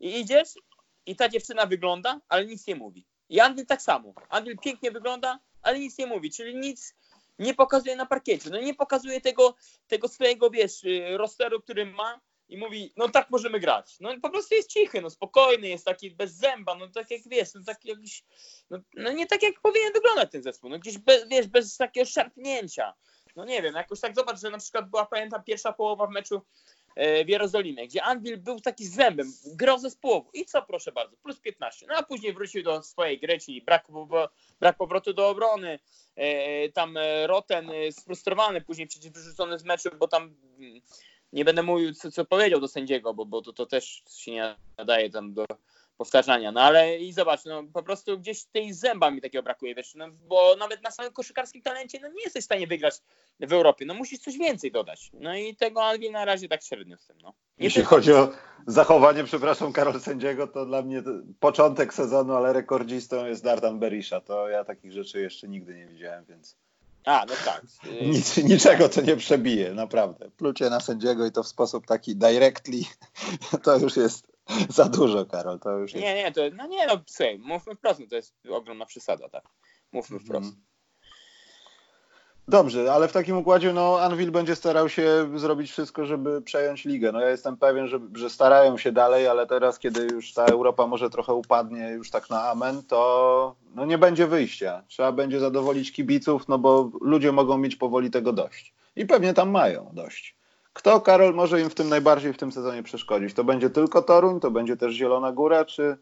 [SPEAKER 2] I idziesz i ta dziewczyna wygląda, ale nic nie mówi. I Anvil tak samo. Anvil pięknie wygląda, ale nic nie mówi, czyli nic nie pokazuje na parkiecie. No nie pokazuje tego, tego swojego, wiesz, y, rosteru, który ma i mówi, no tak możemy grać. No po prostu jest cichy, no spokojny, jest taki bez zęba, no tak jak wiesz, no tak jakiś, no, no nie tak jak powinien wyglądać ten zespół, no gdzieś wiesz, bez takiego szarpnięcia no nie wiem, jakoś tak zobacz, że na przykład była, pamiętam, pierwsza połowa w meczu e, w Jerozolimie, gdzie Anvil był taki zębem, grał zespołowo. I co, proszę bardzo, plus 15. No a później wrócił do swojej gry, czyli brak, brak powrotu do obrony. E, tam Roten sfrustrowany, później przecież wyrzucony z meczu, bo tam mm, nie będę mówił, co, co powiedział do sędziego, bo, bo to, to też się nie nadaje tam do powtarzania. No ale i zobacz, no po prostu gdzieś tej zęba mi takiego brakuje, wiesz, no, bo nawet na samym koszykarskim talencie no nie jesteś w stanie wygrać w Europie, no musisz coś więcej dodać. No i tego Alvin na razie tak średnio z tym, no.
[SPEAKER 1] Nie Jeśli chodzi o zachowanie, przepraszam, Karol Sędziego, to dla mnie początek sezonu, ale rekordzistą jest Dardan Berisha. To ja takich rzeczy jeszcze nigdy nie widziałem, więc...
[SPEAKER 2] A, no tak.
[SPEAKER 1] Nic, niczego to nie przebije, naprawdę. Plucie na sędziego i to w sposób taki directly, to już jest za dużo, Karol, to już jest...
[SPEAKER 2] Nie, nie, to, no nie, no słuchaj, mówmy wprost, no to jest ogromna przesada, tak. Mówmy wprost. Mm.
[SPEAKER 1] Dobrze, ale w takim układzie no, Anvil będzie starał się zrobić wszystko, żeby przejąć ligę. No ja jestem pewien, że, że starają się dalej, ale teraz, kiedy już ta Europa może trochę upadnie już tak na amen, to no, nie będzie wyjścia. Trzeba będzie zadowolić kibiców, no bo ludzie mogą mieć powoli tego dość. I pewnie tam mają dość. Kto, Karol, może im w tym najbardziej w tym sezonie przeszkodzić? To będzie tylko Toruń, to będzie też Zielona Góra, czy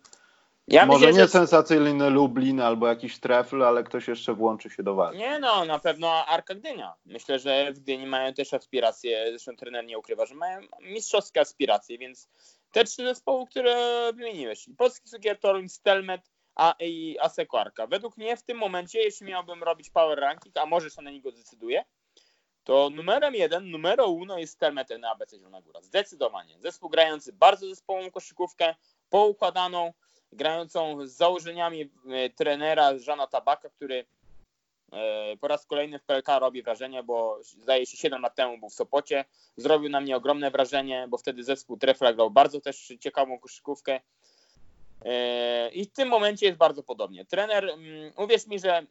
[SPEAKER 1] ja może myślę, nie że... sensacyjny Lublin albo jakiś trefl, ale ktoś jeszcze włączy się do walki?
[SPEAKER 2] Nie no, na pewno Arka Gdynia. Myślę, że w Gdyni mają też aspiracje, zresztą trener nie ukrywa, że mają mistrzowskie aspiracje, więc te trzy zespoły, które wymieniłeś, Polski Cukier, Toruń, Stelmet a, i Aseko Arka. Według mnie w tym momencie, jeśli miałbym robić power ranking, a może się na niego decyduje, to numerem jeden, numero uno jest Stelmet na ABC Zielona Góra. Zdecydowanie. Zespół grający bardzo zespołową koszykówkę, poukładaną, grającą z założeniami e, trenera Żana Tabaka, który e, po raz kolejny w PLK robi wrażenie, bo zdaje się 7 lat temu był w Sopocie. Zrobił na mnie ogromne wrażenie, bo wtedy zespół Trefla grał bardzo też ciekawą koszykówkę. E, I w tym momencie jest bardzo podobnie. Trener, mm, uwierz mi, że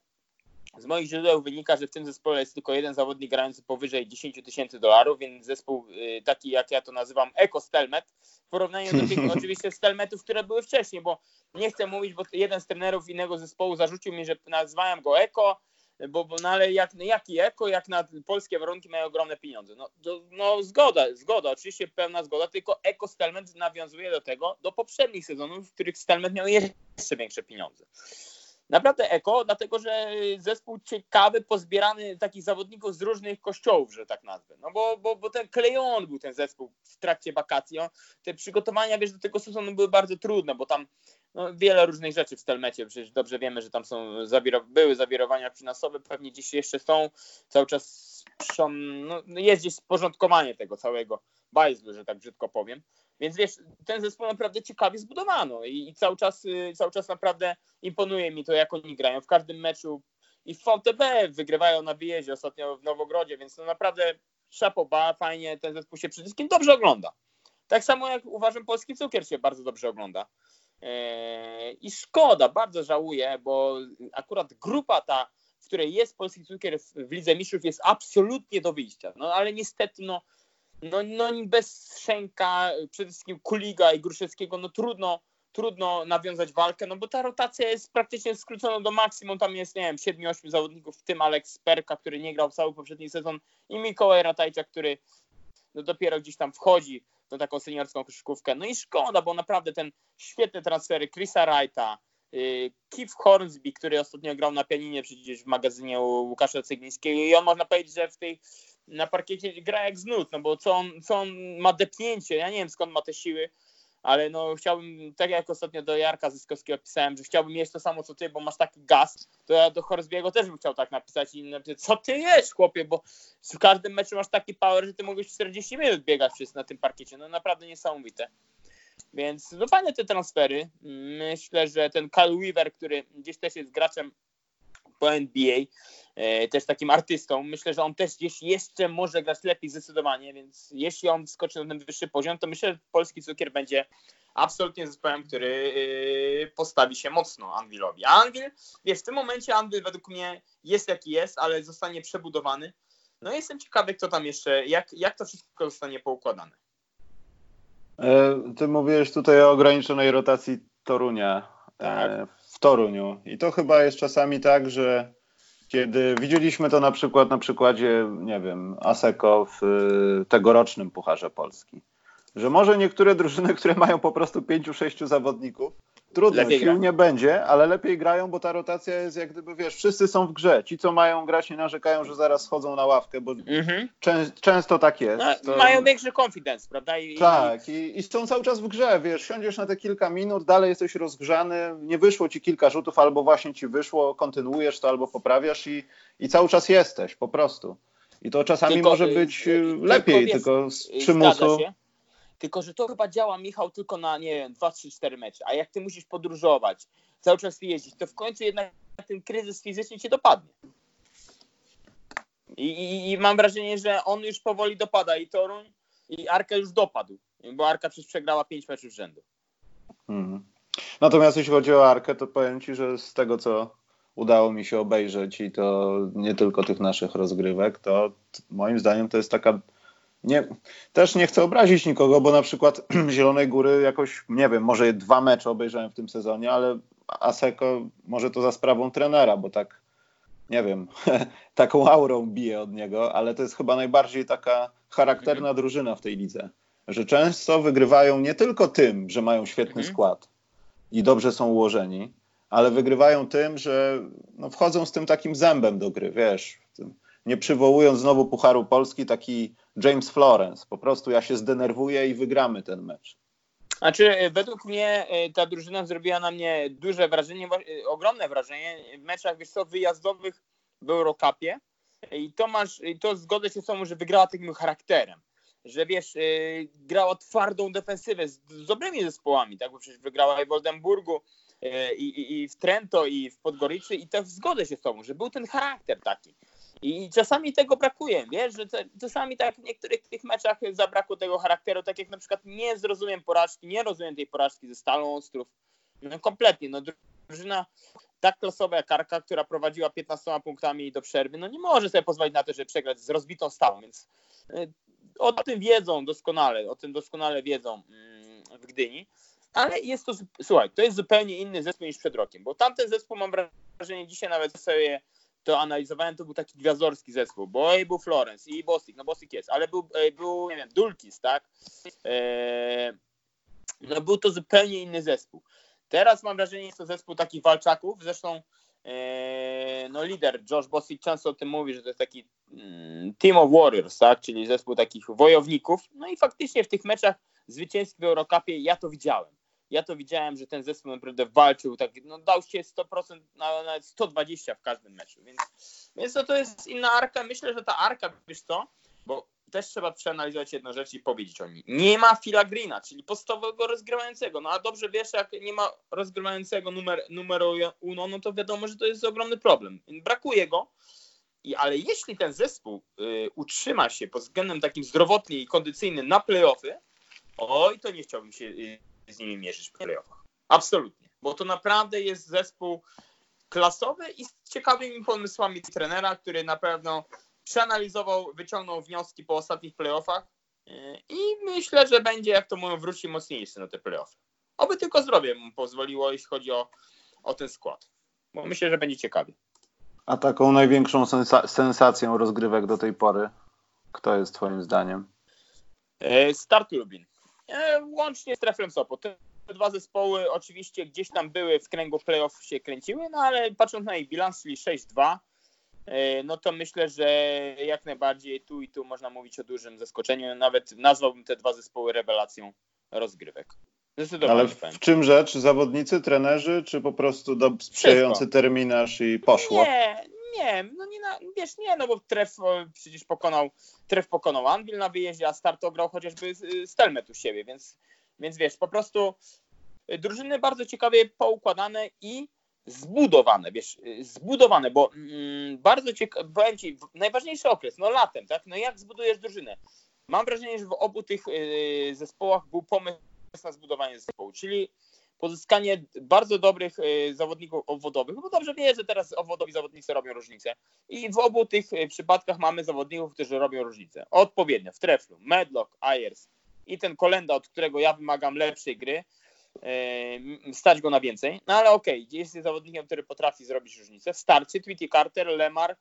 [SPEAKER 2] z moich źródeł wynika, że w tym zespole jest tylko jeden zawodnik grający powyżej 10 tysięcy dolarów, więc zespół y, taki, jak ja to nazywam, Eko Stelmet, w porównaniu do tych oczywiście Stelmetów, które były wcześniej, bo nie chcę mówić, bo jeden z trenerów innego zespołu zarzucił mi, że nazwałem go Eko, bo, bo no ale jak, jaki Eko, jak na polskie warunki mają ogromne pieniądze. No, do, no zgoda, zgoda, oczywiście pełna zgoda, tylko Eko Stelmet nawiązuje do tego, do poprzednich sezonów, w których Stelmet miał jeszcze większe pieniądze naprawdę eko, dlatego że zespół ciekawy, pozbierany takich zawodników z różnych kościołów, że tak nazwę. No bo, bo, bo ten klejon był ten zespół w trakcie wakacji. te przygotowania, wiesz, do tego sezonu były bardzo trudne, bo tam no, wiele różnych rzeczy w Stelmecie, przecież dobrze wiemy, że tam są były zawirowania finansowe, pewnie dziś jeszcze są, cały czas no, jest gdzieś sporządkowanie tego całego bajzlu, że tak brzydko powiem. Więc wiesz, ten zespół naprawdę ciekawie zbudowano i, i cały, czas, y, cały czas naprawdę imponuje mi to, jak oni grają. W każdym meczu i w VTB wygrywają na wyjeździe ostatnio w Nowogrodzie, więc to naprawdę szapoba, fajnie ten zespół się przede wszystkim dobrze ogląda. Tak samo jak uważam polski cukier się bardzo dobrze ogląda. Eee, I szkoda, bardzo żałuję, bo akurat grupa ta, w której jest polski cukier w Lidze Mistrzów jest absolutnie do wyjścia. No ale niestety no, no, no bez Szenka, przede wszystkim Kuliga i Gruszewskiego, no trudno, trudno nawiązać walkę, no bo ta rotacja jest praktycznie skrócona do maksimum, tam jest, nie wiem, 7-8 zawodników, w tym Alex Perka, który nie grał cały poprzedni sezon i Mikołaj Ratajcia, który no dopiero gdzieś tam wchodzi do taką seniorską koszykówkę. No i szkoda, bo naprawdę ten świetne transfery Chrisa Wrighta, y, Keith Hornsby, który ostatnio grał na pianinie przecież w magazynie Łukasza Cyglińskiego i on można powiedzieć, że w tej na parkiecie gra jak znut, no bo co on, co on ma depnięcie, ja nie wiem skąd ma te siły, ale no chciałbym, tak jak ostatnio do Jarka Zyskowskiego pisałem, że chciałbym mieć to samo co ty, bo masz taki gaz, to ja do Horsbiego też bym chciał tak napisać i napisać, co ty jesz chłopie, bo w każdym meczu masz taki power, że ty mogłeś 40 minut biegać wszyscy na tym parkiecie, no naprawdę niesamowite. Więc no fajne te transfery. Myślę, że ten Kyle Weaver, który gdzieś też jest graczem po NBA, e, też takim artystą. Myślę, że on też gdzieś jeszcze może grać lepiej zdecydowanie, więc jeśli on skoczy na ten wyższy poziom, to myślę, że polski cukier będzie absolutnie zespołem, który e, postawi się mocno Anvilowi. A Anvil, wiesz, w tym momencie Anvil według mnie jest jaki jest, ale zostanie przebudowany. No jestem ciekawy, kto tam jeszcze, jak, jak to wszystko zostanie poukładane.
[SPEAKER 1] E, ty mówiłeś tutaj o ograniczonej rotacji Torunia. Tak. Toruniu. I to chyba jest czasami tak, że kiedy widzieliśmy to na przykład na przykładzie, nie wiem, Aseko w y, tegorocznym Pucharze Polski. że może niektóre drużyny, które mają po prostu pięciu, sześciu zawodników, trudno,
[SPEAKER 2] Lepiej
[SPEAKER 1] sił nie będzie, ale lepiej grają, bo ta rotacja jest jak gdyby, wiesz, wszyscy są w grze. Ci, co mają grać, nie narzekają, że zaraz schodzą na ławkę, bo
[SPEAKER 2] Mhm.
[SPEAKER 1] czę, często tak jest.
[SPEAKER 2] No,
[SPEAKER 1] To-
[SPEAKER 2] Mają większy confidence, prawda? I,
[SPEAKER 1] Tak, i, i są cały czas w grze, wiesz, siądziesz na te kilka minut, dalej jesteś rozgrzany, nie wyszło ci kilka rzutów, albo właśnie ci wyszło, kontynuujesz to, albo poprawiasz i, i cały czas jesteś, po prostu. I to czasami
[SPEAKER 2] Tylko,
[SPEAKER 1] może
[SPEAKER 2] y,
[SPEAKER 1] być
[SPEAKER 2] y,
[SPEAKER 1] y,
[SPEAKER 2] tylko
[SPEAKER 1] lepiej,
[SPEAKER 2] wiesz,
[SPEAKER 1] tylko z
[SPEAKER 2] i
[SPEAKER 1] przymusu.
[SPEAKER 2] Się. Tylko, że to chyba działa, Michał, tylko na, nie wiem, 2, 3, 4 mecze. A jak ty musisz podróżować, cały czas jeździć, to w końcu jednak ten kryzys fizyczny cię dopadnie. I, i, I mam wrażenie, że on już powoli dopada i Toruń, i Arka już dopadł, bo Arka przecież przegrała 5 meczów z rzędu.
[SPEAKER 1] Mhm. Natomiast jeśli chodzi o Arkę, to powiem Ci, że z tego, co udało mi się obejrzeć i to nie tylko tych naszych rozgrywek, to moim zdaniem to jest taka... Nie, też nie chcę obrazić nikogo, bo na przykład Zielonej Góry jakoś, nie wiem, może dwa mecze obejrzałem w tym sezonie, ale Aseko może to za sprawą trenera, bo tak, nie wiem, taką aurą bije od niego, ale to jest chyba najbardziej taka charakterna drużyna w tej lidze, że często wygrywają nie tylko tym, że mają świetny
[SPEAKER 2] Mhm.
[SPEAKER 1] skład i dobrze są ułożeni, ale wygrywają tym, że no, wchodzą z tym takim zębem do gry, wiesz, tym- nie przywołując znowu Pucharu Polski, taki James Florence, po prostu ja się zdenerwuję i wygramy ten mecz.
[SPEAKER 2] Znaczy, e, według mnie e, ta drużyna zrobiła na mnie duże wrażenie, e, ogromne wrażenie w meczach, wiesz co, wyjazdowych w Eurocupie. I to masz, to zgodzę się z tobą, że wygrała takim charakterem. Że wiesz, grała twardą defensywę z, dobrymi zespołami, tak? Bo przecież wygrała i w Oldenburgu, i, i, w Trento, i w Podgoricy, i to zgodzę się z tobą, że był ten charakter taki. I czasami tego brakuje, wiesz, że czasami tak w niektórych tych meczach zabrakło tego charakteru, tak jak na przykład nie zrozumiem porażki, nie rozumiem tej porażki ze Stalą Ostrów, no kompletnie, no drużyna tak klasowa jak Karka, która prowadziła 15 punktami do przerwy, no nie może sobie pozwolić na to, żeby przegrać z rozbitą Stalą, więc y, o tym wiedzą doskonale, o tym doskonale wiedzą mm, w Gdyni, ale jest to, słuchaj, to jest zupełnie inny zespół niż przed rokiem, bo tamten zespół mam wrażenie, dzisiaj nawet sobie to analizowałem, to był taki gwiazdorski zespół, bo i był Florence, i Bostik, no Bostik jest, ale był, e, był nie wiem, Dulkis, tak? E, no był to zupełnie inny zespół. Teraz mam wrażenie, jest to zespół takich walczaków, zresztą e, no lider Josh Bostik często o tym mówi, że to jest taki mm, team of warriors, tak? Czyli zespół takich wojowników, no i faktycznie w tych meczach zwycięskich w Eurocupie ja to widziałem. Ja to widziałem, że ten zespół naprawdę walczył, tak, no dał się 100%, na- nawet 120 w każdym meczu, więc, więc to, to jest inna arka. Myślę, że ta arka, wiesz co, bo też trzeba przeanalizować jedną rzecz i powiedzieć o niej. Nie ma Phila Greena, czyli podstawowego rozgrywającego. No a dobrze wiesz, jak nie ma rozgrywającego numer, numeru uno, no to wiadomo, że to jest ogromny problem. Brakuje go. I, ale jeśli ten zespół y, utrzyma się pod względem takim zdrowotnym i kondycyjnym na playoffy, oj, to nie chciałbym się y, z nimi mierzyć w playoffach. Absolutnie. Bo to naprawdę jest zespół klasowy i z ciekawymi pomysłami trenera, który na pewno przeanalizował, wyciągnął wnioski po ostatnich playoffach yy, i myślę, że będzie, jak to mówią, wróci mocniejszy na te playoffy. Oby tylko zdrowie mu pozwoliło, jeśli chodzi o, o ten skład. Bo myślę, że będzie ciekawie.
[SPEAKER 1] A taką największą sensa- sensacją rozgrywek do tej pory, kto jest twoim zdaniem?
[SPEAKER 2] E, Start Lubin. E, Łącznie z Treflem Sopot. Te dwa zespoły oczywiście gdzieś tam były w kręgu playoff się kręciły, no ale patrząc na ich bilans, czyli 6-2, e, no to myślę, że jak najbardziej tu i tu można mówić o dużym zaskoczeniu. Nawet nazwałbym te dwa zespoły rewelacją rozgrywek. Zdecydowanie
[SPEAKER 1] Ale
[SPEAKER 2] powiem.
[SPEAKER 1] w czym rzecz? Zawodnicy, trenerzy, czy po prostu do sprzyjający terminarz i poszło?
[SPEAKER 2] Nie, nie, no nie na, wiesz, nie, no bo Tref o, przecież pokonał, Tref pokonał Anvil na wyjeździe, a Start ograł chociażby y, Stelmet u siebie, więc, więc wiesz, po prostu y, drużyny bardzo ciekawie poukładane i zbudowane, wiesz, zbudowane, bo mm, bardzo ciekawe, powiem ci, najważniejszy okres, no latem, tak, no jak zbudujesz drużynę? Mam wrażenie, że w obu tych zespołach był pomysł na zbudowanie zespołu, czyli pozyskanie bardzo dobrych y, zawodników obwodowych, bo dobrze wie, że teraz obwodowi zawodnicy robią różnicę. I w obu tych y, przypadkach mamy zawodników, którzy robią różnicę. Odpowiednio w treflu Medlock, Ayers i ten Kolenda, od którego ja wymagam lepszej gry, y, stać go na więcej. No ale okej, jest zawodnikiem, który potrafi zrobić różnicę. W starcie Tweety Carter, Lemar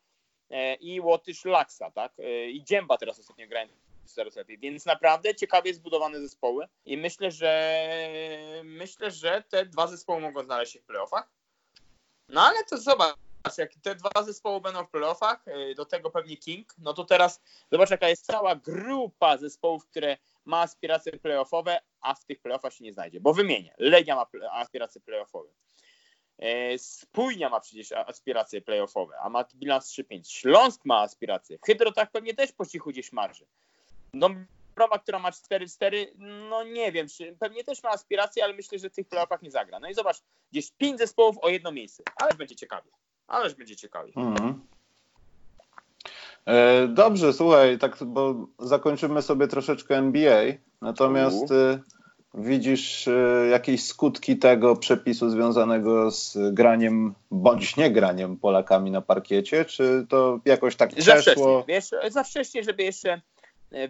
[SPEAKER 2] i Łotysz Laksa, tak? I Dzięba teraz ostatnio grałem coraz lepiej. Więc naprawdę ciekawie zbudowane zespoły i myślę, że myślę, że te dwa zespoły mogą znaleźć się w playoffach. No ale to zobacz, jak te dwa zespoły będą w playoffach, y, do tego pewnie King, no to teraz zobacz jaka jest cała grupa zespołów, które ma aspiracje playoffowe, a w tych playoffach się nie znajdzie. Bo wymienię, Legia ma aspiracje playoffowe. E, Spójnia ma przecież aspiracje playoffowe, a ma bilans 3-5. Śląsk ma aspiracje. Hydro tak pewnie też po cichu gdzieś marzy. Dąbrowa, która ma 4-4, no nie wiem, pewnie też ma aspiracje, ale myślę, że w tych playoffach nie zagra. No i zobacz, gdzieś 5 zespołów o jedno miejsce. Ależ będzie ciekawie. Ależ będzie ciekawie. Mhm.
[SPEAKER 1] E, dobrze, słuchaj, tak, bo zakończymy sobie troszeczkę NBA. Natomiast y, widzisz y, jakieś skutki tego przepisu związanego z graniem bądź nie graniem Polakami na parkiecie? Czy to jakoś tak przeszło? Za wcześnie,
[SPEAKER 2] wiesz, za wcześnie, żeby jeszcze E,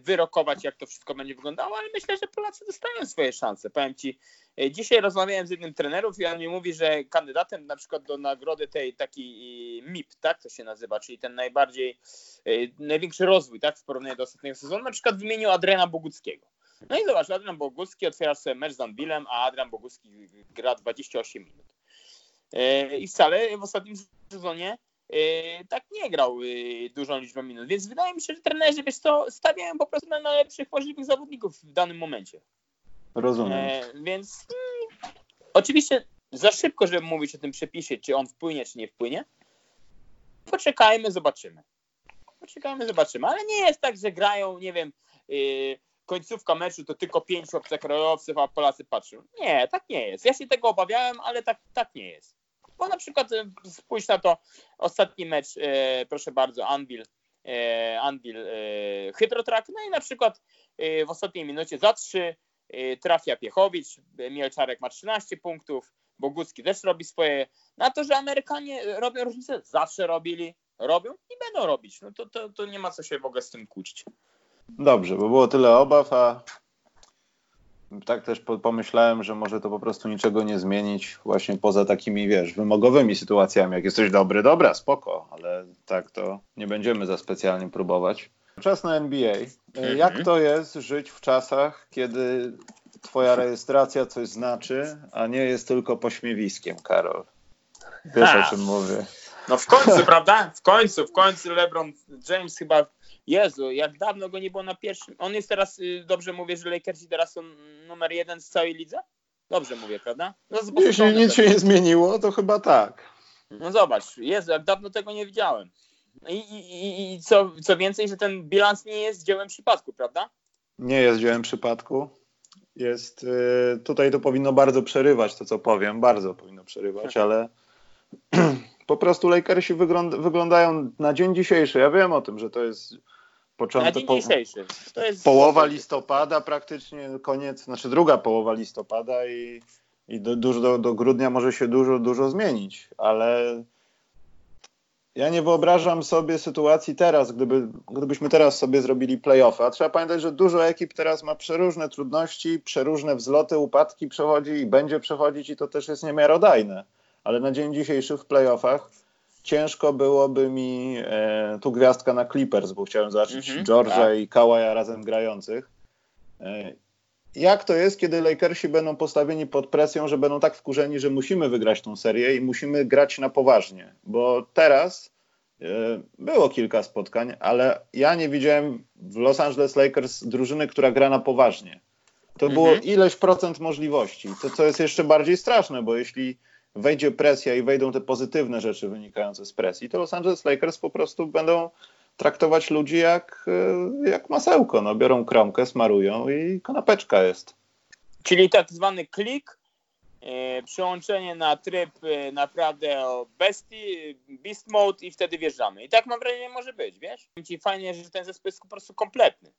[SPEAKER 2] wyrokować, jak to wszystko będzie wyglądało, ale myślę, że Polacy dostają swoje szanse. Powiem Ci, e, dzisiaj rozmawiałem z jednym trenerów i on mi mówi, że kandydatem na przykład do nagrody tej takiej MIP, tak to się nazywa, czyli ten najbardziej, e, największy rozwój, tak, w porównaniu do ostatniego sezonu, na przykład wymienił Adriana Boguckiego. No i zobacz, Adrian Bogucki otwiera sobie mecz z Anvilem, a Adrian Bogucki gra 28 minut. I wcale w ostatnim sezonie tak nie grał yy, dużą liczbą minut. Więc wydaje mi się, że trenerzy, wiesz co, stawiają po prostu na najlepszych możliwych zawodników w danym momencie.
[SPEAKER 1] Rozumiem. E,
[SPEAKER 2] więc mm, oczywiście za szybko, żeby mówić o tym przepisie, czy on wpłynie, czy nie wpłynie. Poczekajmy, zobaczymy. Poczekajmy, zobaczymy. Ale nie jest tak, że grają, nie wiem, yy, końcówka meczu to tylko pięciu obcokrajowców, a Polacy patrzą. Nie, tak nie jest. Ja się tego obawiałem, ale tak, tak nie jest. Bo na przykład e, spójrz na to ostatni mecz, e, proszę bardzo, Anvil, e, Anvil Hydrotrack, no i na przykład w ostatniej minucie za trzy trafia Piechowicz, Mielczarek ma 13 punktów, Bogucki też robi swoje. Na to, że Amerykanie robią różnicę, zawsze robili, robią i będą robić. No to, to, to nie ma co się w ogóle z tym kłócić.
[SPEAKER 1] Dobrze, bo było tyle obaw, a tak też pomyślałem, że może to po prostu niczego nie zmienić właśnie poza takimi, wiesz, wymogowymi sytuacjami. Jak jesteś dobry, dobra, spoko, ale tak to nie będziemy za specjalnie próbować. Czas na NBA. Mhm. Jak to jest żyć w czasach, kiedy twoja rejestracja coś znaczy, a nie jest tylko pośmiewiskiem, Karol? Wiesz, ha. o czym mówię.
[SPEAKER 2] No w końcu, prawda? W końcu, w końcu LeBron James chyba Jezu, jak dawno go nie było na pierwszym. On jest teraz, y, dobrze mówię, że Lakersi teraz są numer jeden z całej lidze? Dobrze mówię, prawda?
[SPEAKER 1] No, Jeśli nic się nie zmieniło, to chyba tak.
[SPEAKER 2] No zobacz, Jezu, jak dawno tego nie widziałem. I, i, i co, co więcej, że ten bilans nie jest dziełem przypadku, prawda?
[SPEAKER 1] Nie jest dziełem przypadku. Jest, yy, tutaj to powinno bardzo przerywać to, co powiem, bardzo powinno przerywać, ale po prostu Lakersi wygląda, wyglądają na dzień dzisiejszy. Ja wiem o tym, że to jest początek.
[SPEAKER 2] Po, to jest
[SPEAKER 1] połowa listopada, praktycznie koniec, znaczy druga połowa listopada i, i do, do, do grudnia może się dużo, dużo zmienić, ale ja nie wyobrażam sobie sytuacji teraz, gdyby, gdybyśmy teraz sobie zrobili playoffy. A trzeba pamiętać, że dużo ekip teraz ma przeróżne trudności, przeróżne wzloty, upadki przechodzi i będzie przechodzić i to też jest niemiarodajne ale na dzień dzisiejszy w playoffach ciężko byłoby mi e, tu gwiazdka na Clippers, bo chciałem zobaczyć mm -hmm, George'a tak. i Kawaja razem grających. E, jak to jest, kiedy Lakersi będą postawieni pod presją, że będą tak wkurzeni, że musimy wygrać tą serię i musimy grać na poważnie? Bo teraz e, było kilka spotkań, ale ja nie widziałem w Los Angeles Lakers drużyny, która gra na poważnie. To było mm -hmm. ileś procent możliwości. To, co jest jeszcze bardziej straszne, bo jeśli wejdzie presja i wejdą te pozytywne rzeczy wynikające z presji, to Los Angeles Lakers po prostu będą traktować ludzi jak, e, jak masełko. No, biorą kromkę, smarują i kanapeczka jest.
[SPEAKER 2] Czyli tak zwany klik, e, przyłączenie na tryb e, naprawdę bestii, beast mode i wtedy wjeżdżamy. I tak mam wrażenie może być, wiesz? Fajnie, że ten zespół jest po prostu kompletny.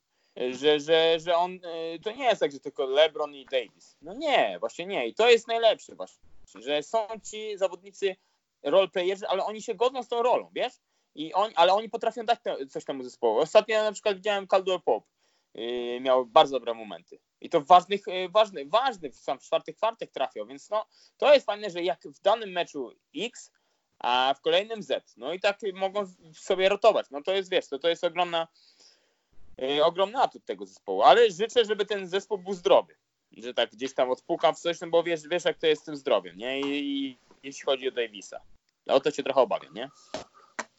[SPEAKER 2] Że, że, że on, to nie jest tak, że tylko LeBron i Davis. No nie, właśnie nie. I to jest najlepsze właśnie że są ci zawodnicy roleplayerzy, ale oni się godzą z tą rolą, wiesz? I on, ale oni potrafią dać te, coś temu zespołu. Ostatnio na przykład widziałem Caldwell Pop. Yy, miał bardzo dobre momenty. I to ważnych, yy, ważny, ważny w, sam w czwartych kwartach trafiał, więc no, to jest fajne, że jak w danym meczu X, a w kolejnym Z. No i tak mogą sobie rotować. No to jest, wiesz, to, to jest ogromna yy, ogromny atut tego zespołu, ale życzę, żeby ten zespół był zdrowy, że tak gdzieś tam odpukam w coś, no bo wiesz, wiesz jak to jest z tym zdrowiem, nie? I, i jeśli chodzi o Davisa. O to się trochę obawiam, nie?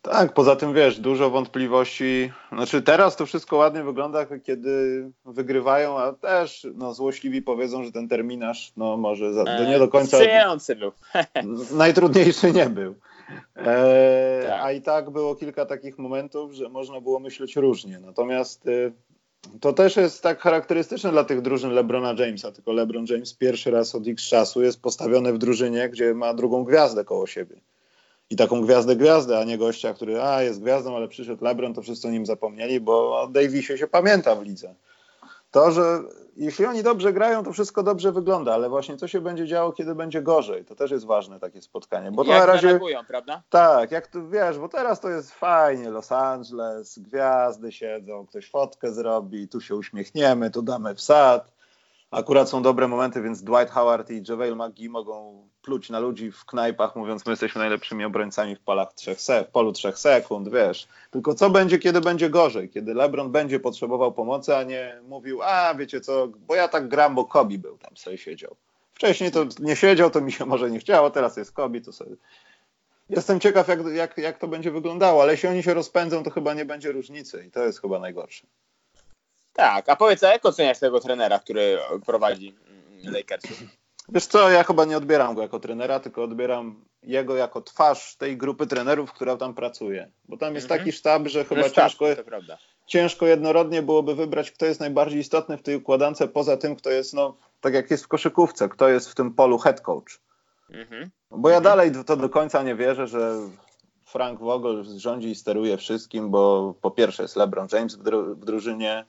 [SPEAKER 1] Tak, poza tym wiesz, dużo wątpliwości. Znaczy teraz to wszystko ładnie wygląda, kiedy wygrywają, a też no, złośliwi powiedzą, że ten terminarz no może za, do nie do końca.
[SPEAKER 2] Sprzyjający był.
[SPEAKER 1] najtrudniejszy nie był. E,
[SPEAKER 2] Tak.
[SPEAKER 1] A i tak było kilka takich momentów, że można było myśleć różnie. Natomiast y, to też jest tak charakterystyczne dla tych drużyn LeBrona Jamesa, tylko LeBron James pierwszy raz od X czasu jest postawiony w drużynie, gdzie ma drugą gwiazdę koło siebie. I taką gwiazdę gwiazdę, a nie gościa, który a jest gwiazdą, ale przyszedł LeBron, to wszyscy o nim zapomnieli, bo o Davisie się pamięta w lidze. To, że jeśli oni dobrze grają, to wszystko dobrze wygląda, ale właśnie co się będzie działo, kiedy będzie gorzej, to też jest ważne takie spotkanie. Bo
[SPEAKER 2] jak
[SPEAKER 1] na razie.
[SPEAKER 2] zareagują, prawda?
[SPEAKER 1] Tak, jak tu wiesz, bo teraz to jest fajnie, Los Angeles, gwiazdy siedzą, ktoś fotkę zrobi, tu się uśmiechniemy, tu damy wsad. Akurat są dobre momenty, więc Dwight Howard i JaVale McGee mogą pluć na ludzi w knajpach, mówiąc, my jesteśmy najlepszymi obrońcami w, polach trzech se- w polu trzech sekund, wiesz. Tylko co będzie, kiedy będzie gorzej? Kiedy LeBron będzie potrzebował pomocy, a nie mówił, a wiecie co, bo ja tak gram, bo Kobe był tam, sobie siedział. Wcześniej to nie siedział, to mi się może nie chciało, teraz jest Kobe, to sobie... Jestem ciekaw, jak, jak, jak to będzie wyglądało, ale jeśli oni się rozpędzą, to chyba nie będzie różnicy i to jest chyba najgorsze.
[SPEAKER 2] Tak, a powiedz, a jak oceniasz tego trenera, który prowadzi Lakersów?
[SPEAKER 1] Wiesz co, ja chyba nie odbieram go jako trenera, tylko odbieram jego jako twarz tej grupy trenerów, która tam pracuje. Bo tam jest
[SPEAKER 2] Mhm.
[SPEAKER 1] taki sztab, że chyba
[SPEAKER 2] tak,
[SPEAKER 1] ciężko, ciężko jednorodnie byłoby wybrać, kto jest najbardziej istotny w tej układance, poza tym, kto jest, no, tak jak jest w koszykówce, kto jest w tym polu head coach.
[SPEAKER 2] Mhm.
[SPEAKER 1] Bo ja
[SPEAKER 2] Mhm.
[SPEAKER 1] dalej to do końca nie wierzę, że Frank Vogel rządzi i steruje wszystkim, bo po pierwsze jest LeBron James w, dru- w drużynie,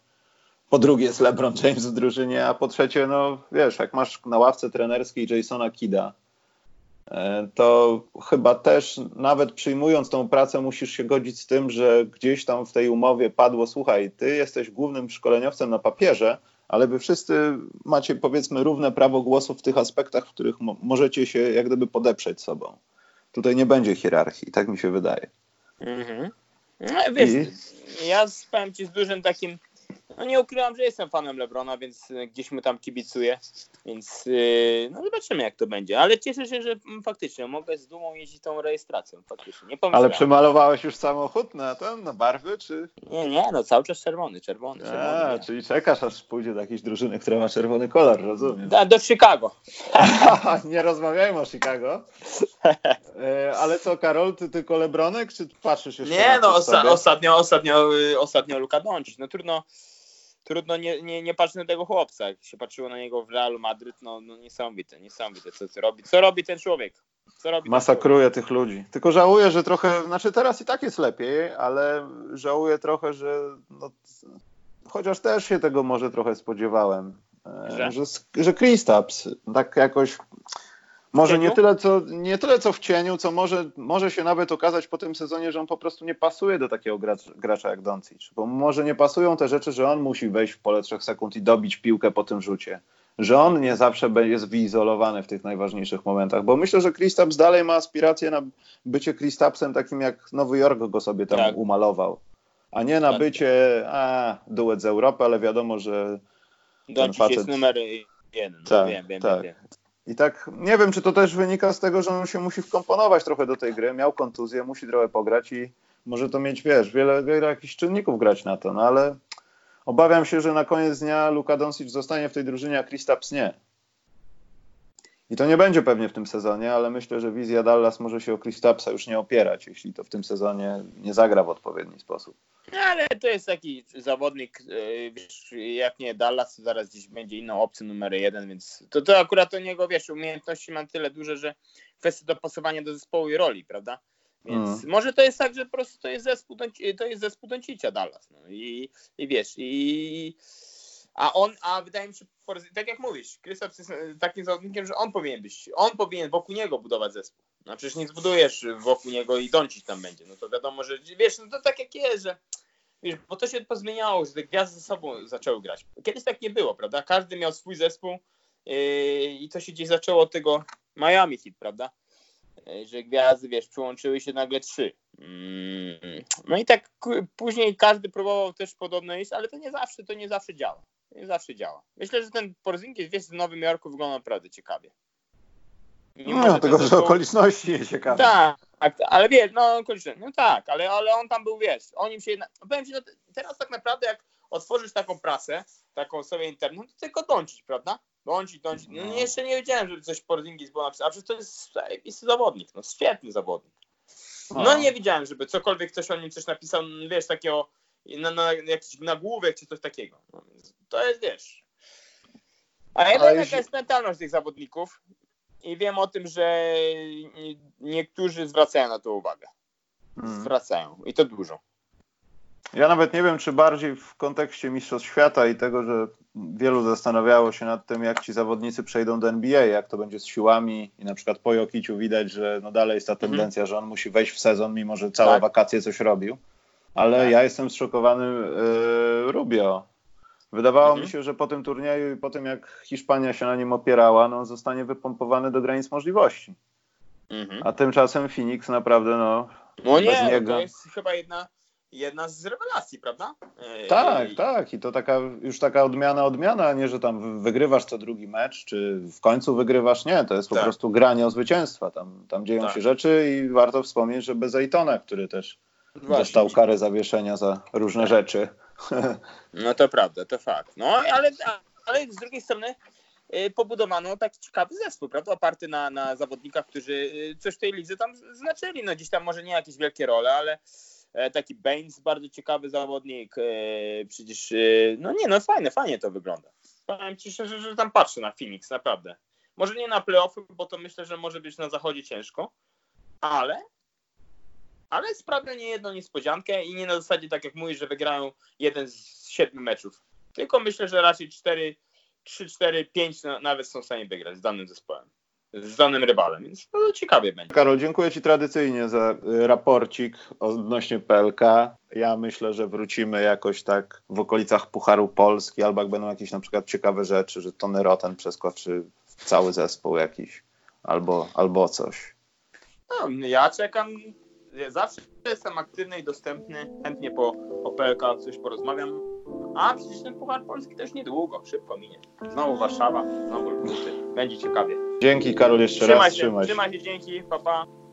[SPEAKER 1] po drugie jest LeBron James w drużynie, a po trzecie, no wiesz, jak masz na ławce trenerskiej Jasona Kida, e, to chyba też nawet przyjmując tą pracę musisz się godzić z tym, że gdzieś tam w tej umowie padło, słuchaj, ty jesteś głównym szkoleniowcem na papierze, ale wy wszyscy macie powiedzmy równe prawo głosu w tych aspektach, w których mo- możecie się jak gdyby podeprzeć sobą. Tutaj nie będzie hierarchii, tak mi się wydaje.
[SPEAKER 2] Mhm. No, wiesz, ja powiem ci z dużym takim. No nie ukrywam, że jestem fanem Lebrona, więc y, gdzieś mu tam kibicuję. Więc yy, no zobaczymy jak to będzie. Ale cieszę się, że mm, faktycznie mogę z dumą jeździć tą rejestracją. Faktycznie. Nie
[SPEAKER 1] Ale przemalowałeś już samochód na ten, na barwy, czy?
[SPEAKER 2] Nie, nie, no cały czas czerwony, czerwony,
[SPEAKER 1] A,
[SPEAKER 2] czerwony.
[SPEAKER 1] czyli czekasz, aż pójdzie do jakiejś drużyny, która ma czerwony kolor, rozumiem.
[SPEAKER 2] Da, do Chicago.
[SPEAKER 1] nie rozmawiajmy o Chicago. E, ale co, Karol, ty tylko Lebronek, czy patrzysz jeszcze
[SPEAKER 2] Nie,
[SPEAKER 1] na
[SPEAKER 2] no osta- ostatnio, ostatnio, y, ostatnio Luka Doncic. No trudno, trudno nie, nie, nie patrzeć na tego chłopca. Jak się patrzyło na niego w Realu Madryt, no, no niesamowite, niesamowite, co, co robi. Co robi ten człowiek? Co robi?
[SPEAKER 1] Masakruje tych ludzi. Tylko żałuję, że trochę, znaczy teraz i tak jest lepiej, ale żałuję trochę, że no, chociaż też się tego może trochę spodziewałem, e,
[SPEAKER 2] Że?
[SPEAKER 1] że, że Kristaps tak jakoś może nie tyle, co, nie tyle co w cieniu, co może, może się nawet okazać po tym sezonie, że on po prostu nie pasuje do takiego gracz, gracza jak Doncic, bo może nie pasują te rzeczy, że on musi wejść w pole trzech sekund i dobić piłkę po tym rzucie że on nie zawsze jest wyizolowany w tych najważniejszych momentach, bo myślę, że Kristaps dalej ma aspiracje na bycie Kristapsem takim jak Nowy Jork go sobie tam
[SPEAKER 2] Tak.
[SPEAKER 1] umalował, a nie na
[SPEAKER 2] Tak.
[SPEAKER 1] bycie a, duet z Europy, ale wiadomo, że
[SPEAKER 2] Doncic
[SPEAKER 1] facet-
[SPEAKER 2] jest numer jeden. No,
[SPEAKER 1] Tak,
[SPEAKER 2] wiem, wiem,
[SPEAKER 1] tak.
[SPEAKER 2] wiem, wiem.
[SPEAKER 1] I tak nie wiem, czy to też wynika z tego, że on się musi wkomponować trochę do tej gry, miał kontuzję, musi trochę pograć i może to mieć, wiesz, wiele, wiele jakichś czynników grać na to, no ale obawiam się, że na koniec dnia Luka Doncic zostanie w tej drużynie, a Kristaps nie. I to nie będzie pewnie w tym sezonie, ale myślę, że wizja Dallas może się o Kristapsa już nie opierać, jeśli to w tym sezonie nie zagra w odpowiedni sposób.
[SPEAKER 2] No, ale to jest taki zawodnik, yy, wiesz, jak nie Dallas, to zaraz gdzieś będzie inną opcją numer jeden, więc to, to akurat o niego, wiesz, umiejętności ma tyle duże, że kwestia dopasowania do zespołu i roli, prawda? Więc
[SPEAKER 1] Mm.
[SPEAKER 2] może to jest tak, że po prostu to jest zespół, to jest zespół Doncicia Dallas, no i, i wiesz, i a on, a wydaje mi się, tak jak mówisz, Kristaps jest e, takim zawodnikiem, że on powinien być, on powinien wokół niego budować zespół. No przecież nie zbudujesz wokół niego i Doncic tam będzie, no to wiadomo, że wiesz, no to tak jak jest, że wiesz, bo to się pozmieniało, że te gwiazdy ze sobą zaczęły grać. Kiedyś tak nie było, prawda? Każdy miał swój zespół yy, i to się gdzieś zaczęło od tego Miami Heat, prawda? Yy, że gwiazdy, wiesz, przyłączyły się nagle trzy. Mm, no i tak później każdy próbował też podobno iść, ale to nie zawsze, to nie zawsze działa. Nie zawsze działa. Myślę, że ten Porzingis wiesz, w Nowym Jorku wygląda naprawdę ciekawie.
[SPEAKER 1] Mimo, no, tego, że okoliczności nie ciekawe.
[SPEAKER 2] Tak, tak, ale wiesz, no okoliczności, no tak, ale, ale on tam był, wiesz, o nim się, powiem ci, no, teraz tak naprawdę jak otworzysz taką prasę, taką sobie internet, no to tylko dącić, prawda? Dącić, dącić. No, no. jeszcze nie wiedziałem, żeby coś Porzingis było napisane, a przecież to jest zajebisty zawodnik, no świetny zawodnik. No, no nie widziałem, żeby cokolwiek ktoś o nim coś napisał, wiesz, takiego na, na jakiś nagłówek czy coś takiego. No, to jest, wiesz. A ja wiem, jaka jest mentalność tych zawodników i wiem o tym, że niektórzy zwracają na to uwagę. Hmm. Zwracają i to dużo.
[SPEAKER 1] Ja nawet nie wiem, czy bardziej w kontekście Mistrzostw Świata i tego, że wielu zastanawiało się nad tym, jak ci zawodnicy przejdą do NBA, jak to będzie z siłami i na przykład po Jokiciu widać, że no dalej jest ta mhm. tendencja, mhm. że on musi wejść w sezon, mimo że całe tak. wakacje coś robił. Ale tak. ja jestem zszokowany yy, Rubio. Wydawało mhm. mi się, że po tym turnieju i po tym, jak Hiszpania się na nim opierała, no zostanie wypompowany do granic możliwości. Mhm. A tymczasem Phoenix naprawdę, no.
[SPEAKER 2] No nie, niego... to jest chyba jedna jedna z rewelacji, prawda?
[SPEAKER 1] E, tak, I... tak. I to taka już taka odmiana, odmiana, nie, że tam wygrywasz co drugi mecz, czy w końcu wygrywasz. Nie, to jest po tak. prostu granie o zwycięstwa. Tam, tam dzieją tak. się rzeczy i warto wspomnieć, że bez Aitona, który też Właśnie. dostał karę zawieszenia za różne tak. rzeczy.
[SPEAKER 2] No to prawda, to fakt. No ale, ale z drugiej strony y, pobudowano taki ciekawy zespół, prawda? Oparty na, na zawodnikach, którzy y, coś w tej lidze tam znaczyli. No gdzieś tam może nie jakieś wielkie role, ale E, taki Baines, bardzo ciekawy zawodnik. E, przecież, e, no nie, no fajne, fajnie to wygląda. Powiem ci szczerze, że tam patrzę na Phoenix, naprawdę. Może nie na playoffy, bo to myślę, że może być na zachodzie ciężko, ale ale sprawia nie jedną niespodziankę i nie na zasadzie tak jak mówisz, że wygrają jeden z siedmiu meczów. Tylko myślę, że raczej 4, 3, 4, 5 nawet są w stanie wygrać z danym zespołem z danym rywalem, więc no, ciekawie będzie.
[SPEAKER 1] Karol, dziękuję Ci tradycyjnie za y, raporcik odnośnie PLK. Ja myślę, że wrócimy jakoś tak w okolicach Pucharu Polski, albo jak będą jakieś na przykład ciekawe rzeczy, że Tony Roten przeskoczy w cały zespół jakiś, albo, albo coś.
[SPEAKER 2] No, ja czekam, zawsze jestem aktywny i dostępny, chętnie po, po PLK coś porozmawiam. A przecież ten Puchar Polski też niedługo, szybko minie. Znowu Warszawa, znowu Lubuty. Będzie ciekawie.
[SPEAKER 1] Dzięki Karol jeszcze
[SPEAKER 2] trzymaj
[SPEAKER 1] raz.
[SPEAKER 2] Się, trzymaj się. Trzymaj się, dzięki, papa. Pa.